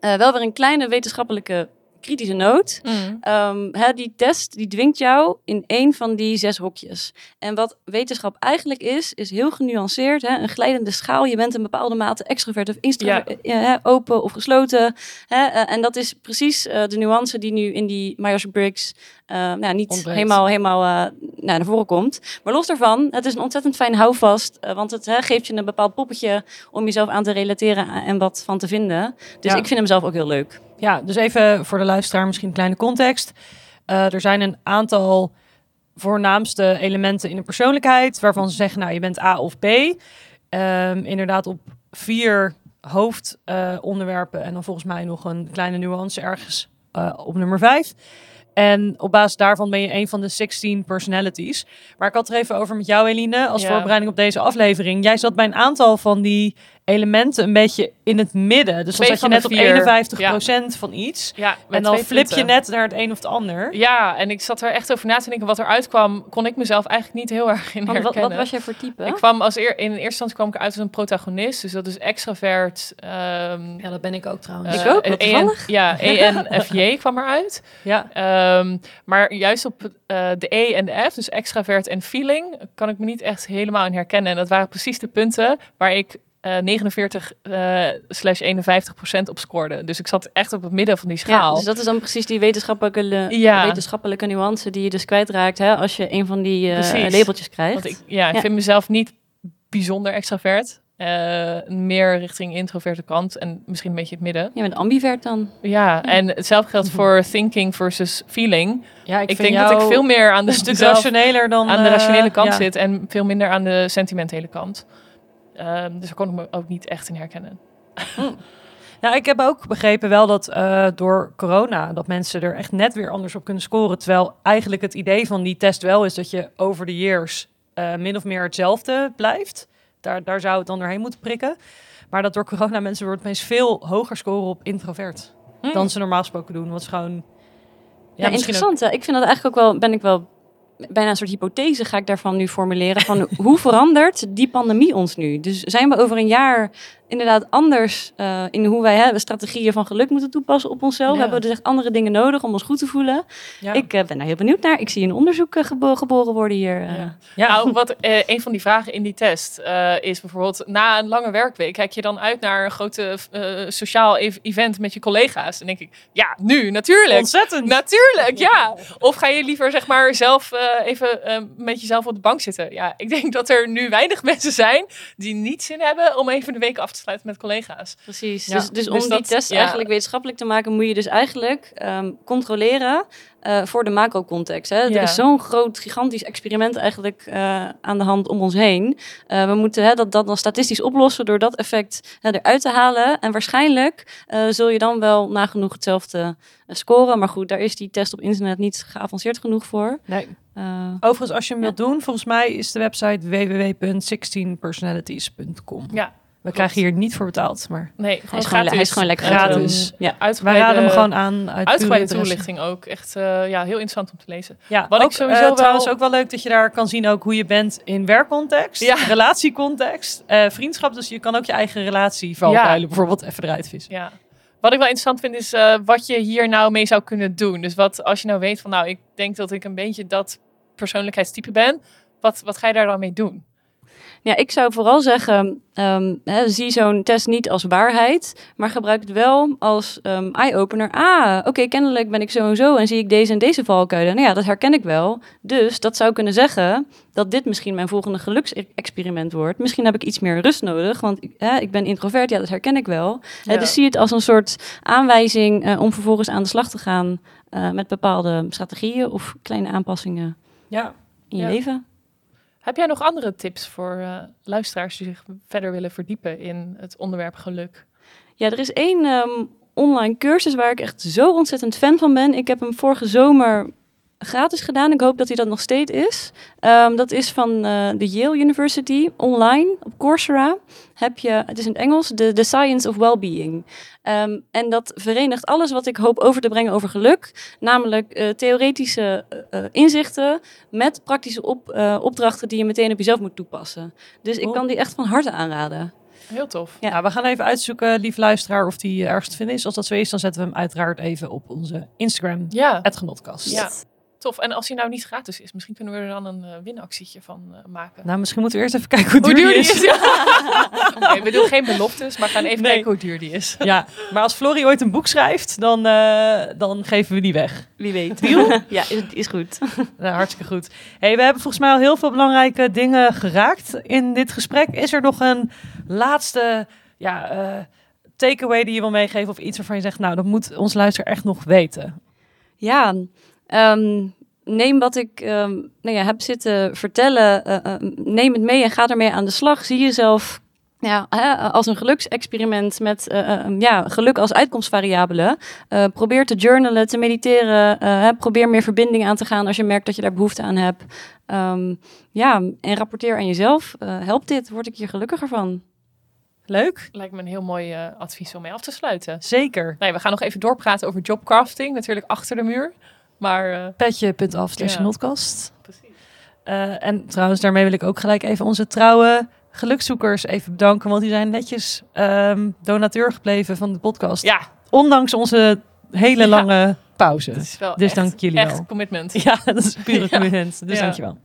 Wel weer een kleine wetenschappelijke kritische noot.
Mm.
Ehm, hè, die test die dwingt jou in één van die zes hokjes. En wat wetenschap eigenlijk is, is heel genuanceerd. Hè? Een glijdende schaal. Je bent een bepaalde mate extrovert of introvert, eh, hè, open of gesloten. Hè? Eh, en dat is precies eh, de nuance die nu in die Myers-Briggs eh, nou, niet helemaal, helemaal eh, nou, naar voren komt. Maar los daarvan, het is een ontzettend fijn houvast. eh, want het hè, geeft je een bepaald poppetje om jezelf aan te relateren en wat van te vinden. Dus
Ja.
ik vind hem zelf ook heel leuk.
Ja, dus even voor de luisteraar misschien een kleine context. Eh, er zijn een aantal voornaamste elementen in de persoonlijkheid... waarvan ze zeggen, nou, je bent A of B. Ehm, inderdaad op vier hoofdonderwerpen... en dan volgens mij nog een kleine nuance ergens eh, op nummer vijf. En op basis daarvan ben je een van de 16 personalities. Maar ik had er even over met jou, Eline, als
Ja.
voorbereiding op deze aflevering. Jij zat bij een aantal van die elementen een beetje in het midden. Dus dan zat je net
de
op
vier.
51% van iets.
Ja,
En dan flip je net naar het een of het ander.
Ja, en ik zat er echt over na te denken. Wat eruit kwam, kon ik mezelf eigenlijk niet heel erg in
Want wat,
herkennen.
wat was jij voor type?
Ik kwam als eer, in eerste instantie kwam ik uit als een protagonist. Dus dat is extravert. ehm
Ja, dat ben ik ook trouwens.
Ik
eh,
ook, wat
EN. Ja, ENFJ kwam eruit.
Ja.
Ehm, maar juist op eh, de E en de F, dus extravert en feeling, kan ik me niet echt helemaal in herkennen. En dat waren precies de punten waar ik eh 49 eh, slash 51 procent op scoorde. Dus ik zat echt op het midden van die
Ja,
schaal.
dus dat is dan precies die wetenschappelijke,
Ja.
wetenschappelijke nuance die je dus kwijtraakt hè, als je een van die eh,
Precies.
labeltjes krijgt.
Want ik, ja, ik
Ja.
vind mezelf niet bijzonder extravert. Eh, meer richting introverte kant en misschien een beetje het midden.
Je bent ambivert dan.
Ja, en hetzelfde geldt voor thinking versus feeling.
ja,
Ik, denk dat ik veel meer aan de,
stuk
zelf-
rationeler dan...
aan de
eh,
rationele kant
ja.
zit en veel minder aan de sentimentele kant. Ehm, dus daar kon ik me ook niet echt in herkennen.
Ja, ik heb ook begrepen wel dat eh, door corona dat mensen er echt net weer anders op kunnen scoren. Terwijl eigenlijk het idee van die test wel is dat je over de years eh, min of meer hetzelfde blijft. Daar, daar zou het dan doorheen moeten prikken. Maar dat door corona mensen wordt opeens veel hoger scoren op introvert dan ze normaal gesproken doen. Wat is gewoon...
Ja, interessant. Ik vind dat eigenlijk ook wel, ben ik wel bijna een soort hypothese ga ik daarvan nu formuleren. Van hoe verandert die pandemie ons nu? Dus zijn we over een jaar inderdaad anders eh, in hoe wij hè, strategieën van geluk moeten toepassen op onszelf?
Ja.
Hebben we dus echt andere dingen nodig om ons goed te voelen?
Ja.
Ik eh, ben daar heel benieuwd naar. Ik zie een onderzoek eh, gebo- geboren worden hier.
Ja. Ja.
Nou, wat eh, een van die vragen in die test eh, is bijvoorbeeld na een lange werkweek kijk je dan uit naar een grote eh, sociaal ev- event met je collega's. Dan denk ik, ja, nu natuurlijk.
Ontzettend.
Natuurlijk, ja. Of ga je liever zeg maar zelf eh, even eh, met jezelf op de bank zitten? Ja, ik denk dat er nu weinig mensen zijn die niet zin hebben om even de week af te sluiten met collega's.
Precies.
Ja,
Dus, dus om
dus
die test
ja.
eigenlijk wetenschappelijk te maken, moet je dus eigenlijk ehm, controleren eh, voor de macro-context. Hè? Er is zo'n groot, gigantisch experiment eigenlijk eh, aan de hand om ons heen. Eh, we moeten hè, dat, dat dan statistisch oplossen door dat effect hè, eruit te halen. En waarschijnlijk eh, zul je dan wel nagenoeg hetzelfde scoren. Maar goed, daar is die test op internet niet geavanceerd genoeg voor.
Nee.
Eh,
Overigens, als je hem wilt doen, volgens mij is de website www.16personalities.com.
Ja,
We krijgen hier niet voor betaald, maar
nee,
hij, is gewoon, hij is gewoon lekker
Gratis.
gratis. Ja.
wij raden hem gewoon aan uit
uitgebreide toelichting ook. Echt eh, ja, heel interessant om te lezen.
Ja,
Wat ik sowieso
eh,
wel-
trouwens ook wel leuk dat je daar kan zien ook hoe je bent in werkcontext,
Ja.
relatiecontext, eh, vriendschap. Dus je kan ook je eigen relatie valkuilen bijvoorbeeld even eruit vissen.
Ja. Wat ik wel interessant vind is eh, wat je hier nou mee zou kunnen doen. Dus wat als je nou weet van nou, ik denk dat ik een beetje dat persoonlijkheidstype ben. Wat, wat ga je daar dan mee doen?
Ja, ik zou vooral zeggen, ehm, hè, zie zo'n test niet als waarheid, maar gebruik het wel als ehm, eye-opener. Ah, oké, kennelijk ben ik zo en zo en zie ik deze en deze valkuilen. Nou ja, dat herken ik wel. Dus dat zou kunnen zeggen dat dit misschien mijn volgende geluksexperiment wordt. Misschien heb ik iets meer rust nodig, want ik- hè, ik ben introvert, ja, dat herken ik wel. Dus zie het als een soort aanwijzing eh, om vervolgens aan de slag te gaan eh, met bepaalde strategieën of kleine aanpassingen
Ja,
in je
Ja.
leven.
Heb jij nog andere tips voor eh, luisteraars die zich verder willen verdiepen in het onderwerp geluk?
Ja, er is één ehm, online cursus waar ik echt zo ontzettend fan van ben. Ik heb hem vorige zomer gratis gedaan. Ik hoop dat hij dat nog steeds is. Ehm, dat is van eh, de Yale University, online, op Coursera. Heb je, het is in het Engels, de The Science of Wellbeing. Ehm, en dat verenigt alles wat ik hoop over te brengen over geluk. Namelijk eh, theoretische eh, inzichten met praktische op, eh, opdrachten die je meteen op jezelf moet toepassen. Dus ik kan die echt van harte aanraden.
Heel tof.
Ja.
Nou, we gaan even uitzoeken, lieve luisteraar, of die ergens te vinden is. Als dat zo is, dan zetten we hem uiteraard even op onze Instagram,
Ja,
het genotkast.
Ja. Tof. En als hij nou niet gratis is, misschien kunnen we er dan een eh, winactietje van eh, maken.
Nou, misschien moeten we eerst even kijken hoe,
hoe duur die
is.
is. Ja. Oké, we doen geen beloftes, maar gaan even
Nee.
kijken hoe duur die is.
Ja, maar als Florie ooit een boek schrijft, dan, eh, dan geven we die weg.
Wie weet.
Deal?
ja, is, is goed.
Nou, hartstikke goed. Hey, we hebben volgens mij al heel veel belangrijke dingen geraakt in dit gesprek. Is er nog een laatste ja, eh, takeaway die je wil meegeven? Of iets waarvan je zegt, nou, dat moet ons luisteraar echt nog weten?
Ja, ehm, neem wat ik ehm, nou ja, heb zitten vertellen, eh, eh, neem het mee en ga ermee aan de slag. Zie jezelf ja, hè, als een geluksexperiment met eh, eh, ja, geluk als uitkomstvariabele. Probeer te journalen, te mediteren. hè, probeer meer verbinding aan te gaan als je merkt dat je daar behoefte aan hebt. Ehm, ja, en rapporteer aan jezelf. Helpt dit? Word ik hier gelukkiger van?
Leuk?
Lijkt me een heel mooi advies om mee af te sluiten.
Zeker.
Nee, we gaan nog even doorpraten over jobcrafting, natuurlijk achter de muur. Maar eh,
Petje.af slash
Ja.
notcast.
precies.
Eh, en trouwens, daarmee wil ik ook gelijk even onze trouwe gelukzoekers even bedanken. Want die zijn netjes ehm, donateur gebleven van de podcast.
Ja,
Ondanks onze hele
Ja.
lange pauze. Dus
echt,
dank jullie
echt
wel.
commitment.
Ja, dat is pure
Ja.
commitment. Dus
Ja.
dankjewel.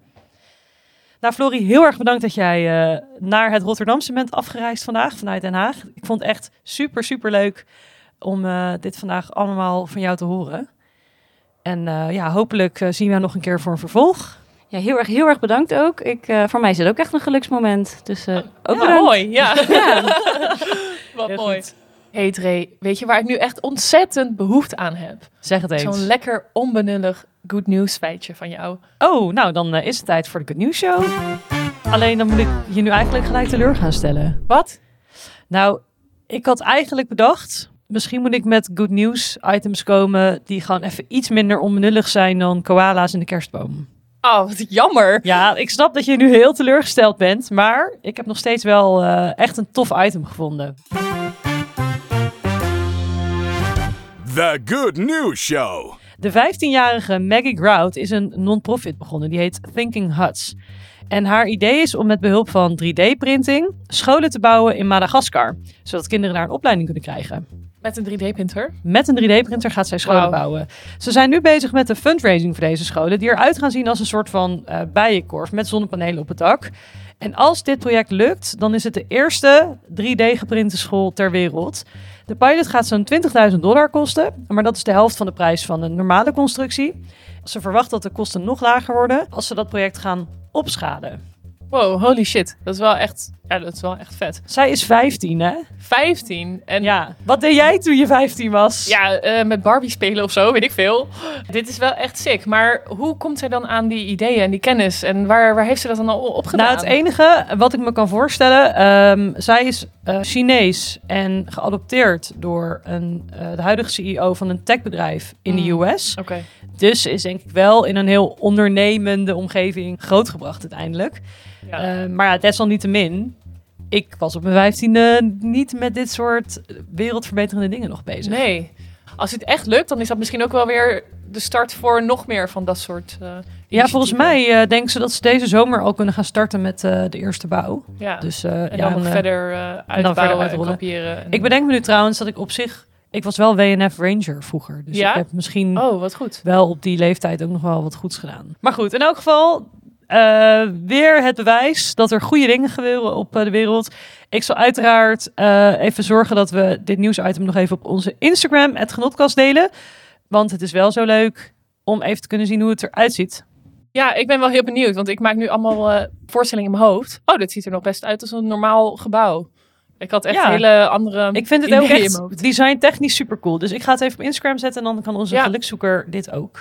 Nou, Florie, heel erg bedankt dat jij eh, naar het Rotterdamse bent afgereisd vandaag vanuit Den Haag. Ik vond het echt super, super leuk om dit vandaag allemaal van jou te horen. En eh, ja, hopelijk eh, zien we jou nog een keer voor een vervolg.
Ja, heel erg, heel erg bedankt ook. Ik, eh, voor mij is het ook echt een geluksmoment. Dus eh, ook
Ja,
bedankt.
mooi. Ja,
Ja.
wat
Heel
mooi.
goed.
Hey Dre, weet je waar ik nu echt ontzettend behoefte aan heb?
Zeg het eens.
Zo'n lekker onbenullig good news feitje van jou.
Oh, nou dan is het tijd voor de Good News Show. Alleen dan moet ik je nu eigenlijk gelijk teleur gaan stellen.
Wat?
Nou, ik had eigenlijk bedacht, misschien moet ik met good news items komen die gewoon even iets minder onbenullig zijn dan koala's in de kerstboom.
Oh, wat jammer.
Ja, ik snap dat je nu heel teleurgesteld bent, maar ik heb nog steeds wel eh, echt een tof item gevonden.
The Good News Show.
De 15-jarige Maggie Grout is een non-profit begonnen. Die heet Thinking Huts. En haar idee is om met behulp van 3D-printing scholen te bouwen in Madagaskar. Zodat kinderen daar een opleiding kunnen krijgen.
Met een 3D-printer.
Met een 3D-printer gaat zij scholen bouwen. Ze zijn nu bezig met de fundraising voor deze scholen. Die eruit gaan zien als een soort van eh bijenkorf met zonnepanelen op het dak. En als dit project lukt, dan is het de eerste 3D-geprinte school ter wereld. De pilot gaat zo'n 20.000 dollar kosten, maar dat is de helft van de prijs van een normale constructie. Ze verwacht dat de kosten nog lager worden als ze dat project gaan opschalen.
Wow, holy shit. Dat is wel echt, ja, dat is wel echt vet.
Zij is 15, hè?
15. En ja,
Ja. Wat deed jij toen je 15 was?
eh, met Barbie spelen of zo, weet ik veel. Dit is wel echt sick. Maar hoe komt zij dan aan die ideeën en die kennis? En waar, waar heeft ze dat dan al opgedaan?
Nou, het enige wat ik me kan voorstellen, ehm, zij is eh, Chinees en geadopteerd door een, eh, de huidige CEO van een techbedrijf in de
Mm.
US.
Oké.
Dus is denk ik wel in een heel ondernemende omgeving grootgebracht uiteindelijk.
Ja.
Eh, maar ja, desalniettemin, ik was op mijn vijftiende niet met dit soort wereldverbeterende dingen nog bezig.
nee. Als het echt lukt, dan is dat misschien ook wel weer de start voor nog meer van dat soort. eh
Ja, volgens mij eh, denken ze dat ze deze zomer al kunnen gaan starten met de eerste bouw.
Ja.
Dus,
en
ja,
dan verder uitbouwen
verder
en
uitrollen.
kopiëren. en-
Ik bedenk me nu trouwens dat ik op zich... Ik was wel WNF Ranger vroeger. Dus
Ja?
ik heb misschien
Oh, wat goed.
wel op die leeftijd ook nog wel wat goeds gedaan. Maar goed, in elk geval... eh, weer het bewijs dat er goede dingen gebeuren op eh, de wereld. Ik zal uiteraard eh, even zorgen dat we dit nieuwsitem nog even op onze Instagram, het Genotkast, delen. Want het is wel zo leuk om even te kunnen zien hoe het eruit ziet.
Ja, ik ben wel heel benieuwd, want ik maak nu allemaal voorstellingen in mijn hoofd. Oh, dit ziet er nog best uit als een normaal gebouw. Ik had echt
Ja.
hele andere
Ik vind het ook echt design technisch super cool. Dus ik ga het even op Instagram zetten en dan kan onze
Ja.
gelukzoeker dit ook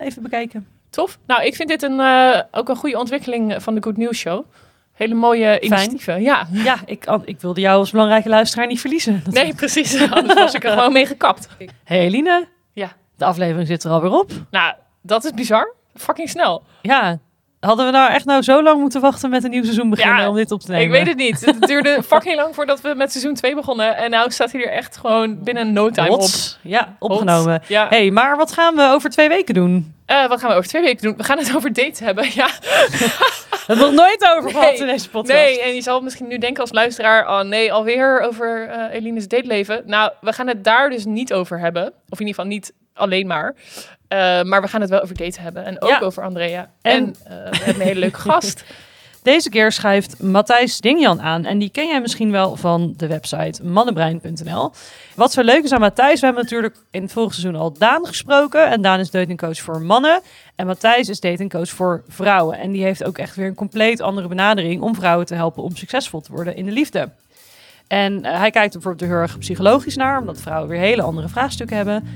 even bekijken.
Tof. Nou, ik vind dit een, eh, ook een goede ontwikkeling van de Good News Show. Hele mooie initiatieven. Ja,
Ja, ik, ik wilde jou als belangrijke luisteraar niet verliezen.
nee, precies. Anders was ik er gewoon mee gekapt.
Hey Eline.
Ja.
De aflevering zit er alweer op.
Nou, dat is bizar. Fucking snel.
Ja. Hadden we nou echt nou zo lang moeten wachten met een nieuw seizoen beginnen
Ja,
om dit op te nemen?
Ik weet het niet. Het duurde fucking lang voordat we met seizoen 2 begonnen. En nou staat hij er echt gewoon binnen no time op.
Ja, opgenomen.
Hot. Ja.
hey, maar wat gaan we over twee weken doen?
Eh, wat gaan we over twee weken doen? We gaan het over dates hebben. Ja.
Het nog nooit over gehad
Nee.
in deze podcast.
Nee, en je zal misschien nu denken als luisteraar... oh nee, alweer over eh Eline's dateleven. Nou, we gaan het daar dus niet over hebben. Of in ieder geval niet alleen maar. Eh, maar we gaan het wel over daten hebben. En ook
Ja.
over Andrea.
En-
En, eh, we hebben een hele leuke gast.
Deze keer schrijft Matthijs Dingjan aan. En die ken jij misschien wel van de website mannenbrein.nl. Wat zo leuk is aan Matthijs, we hebben natuurlijk in het vorige seizoen al Daan gesproken. En Daan is datingcoach voor mannen. En Matthijs is datingcoach voor vrouwen. En die heeft ook echt weer een compleet andere benadering om vrouwen te helpen om succesvol te worden in de liefde. En eh, hij kijkt er bijvoorbeeld heel erg psychologisch naar, omdat vrouwen weer hele andere vraagstukken hebben.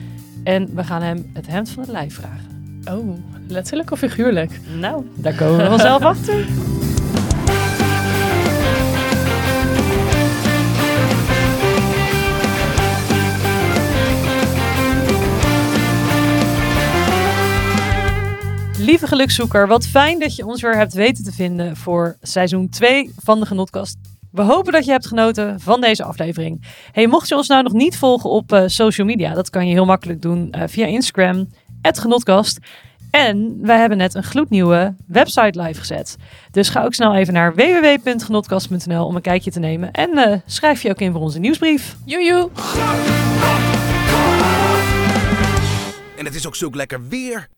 En we gaan hem het hemd van het lijf vragen.
Oh, letterlijk of figuurlijk?
Nou, daar komen we vanzelf achter. Lieve gelukzoeker, wat fijn dat je ons weer hebt weten te vinden voor seizoen 2 van de Genotkast. We hopen dat je hebt genoten van deze aflevering. Hey, mocht je ons nou nog niet volgen op uh, social media, dat kan je heel makkelijk doen uh, via Instagram, @genotkast. En wij hebben net een gloednieuwe website live gezet. Dus ga ook snel even naar www.genotkast.nl om een kijkje te nemen. En uh, schrijf je ook in voor onze nieuwsbrief.
Joejoe!
En het is ook zulk lekker weer.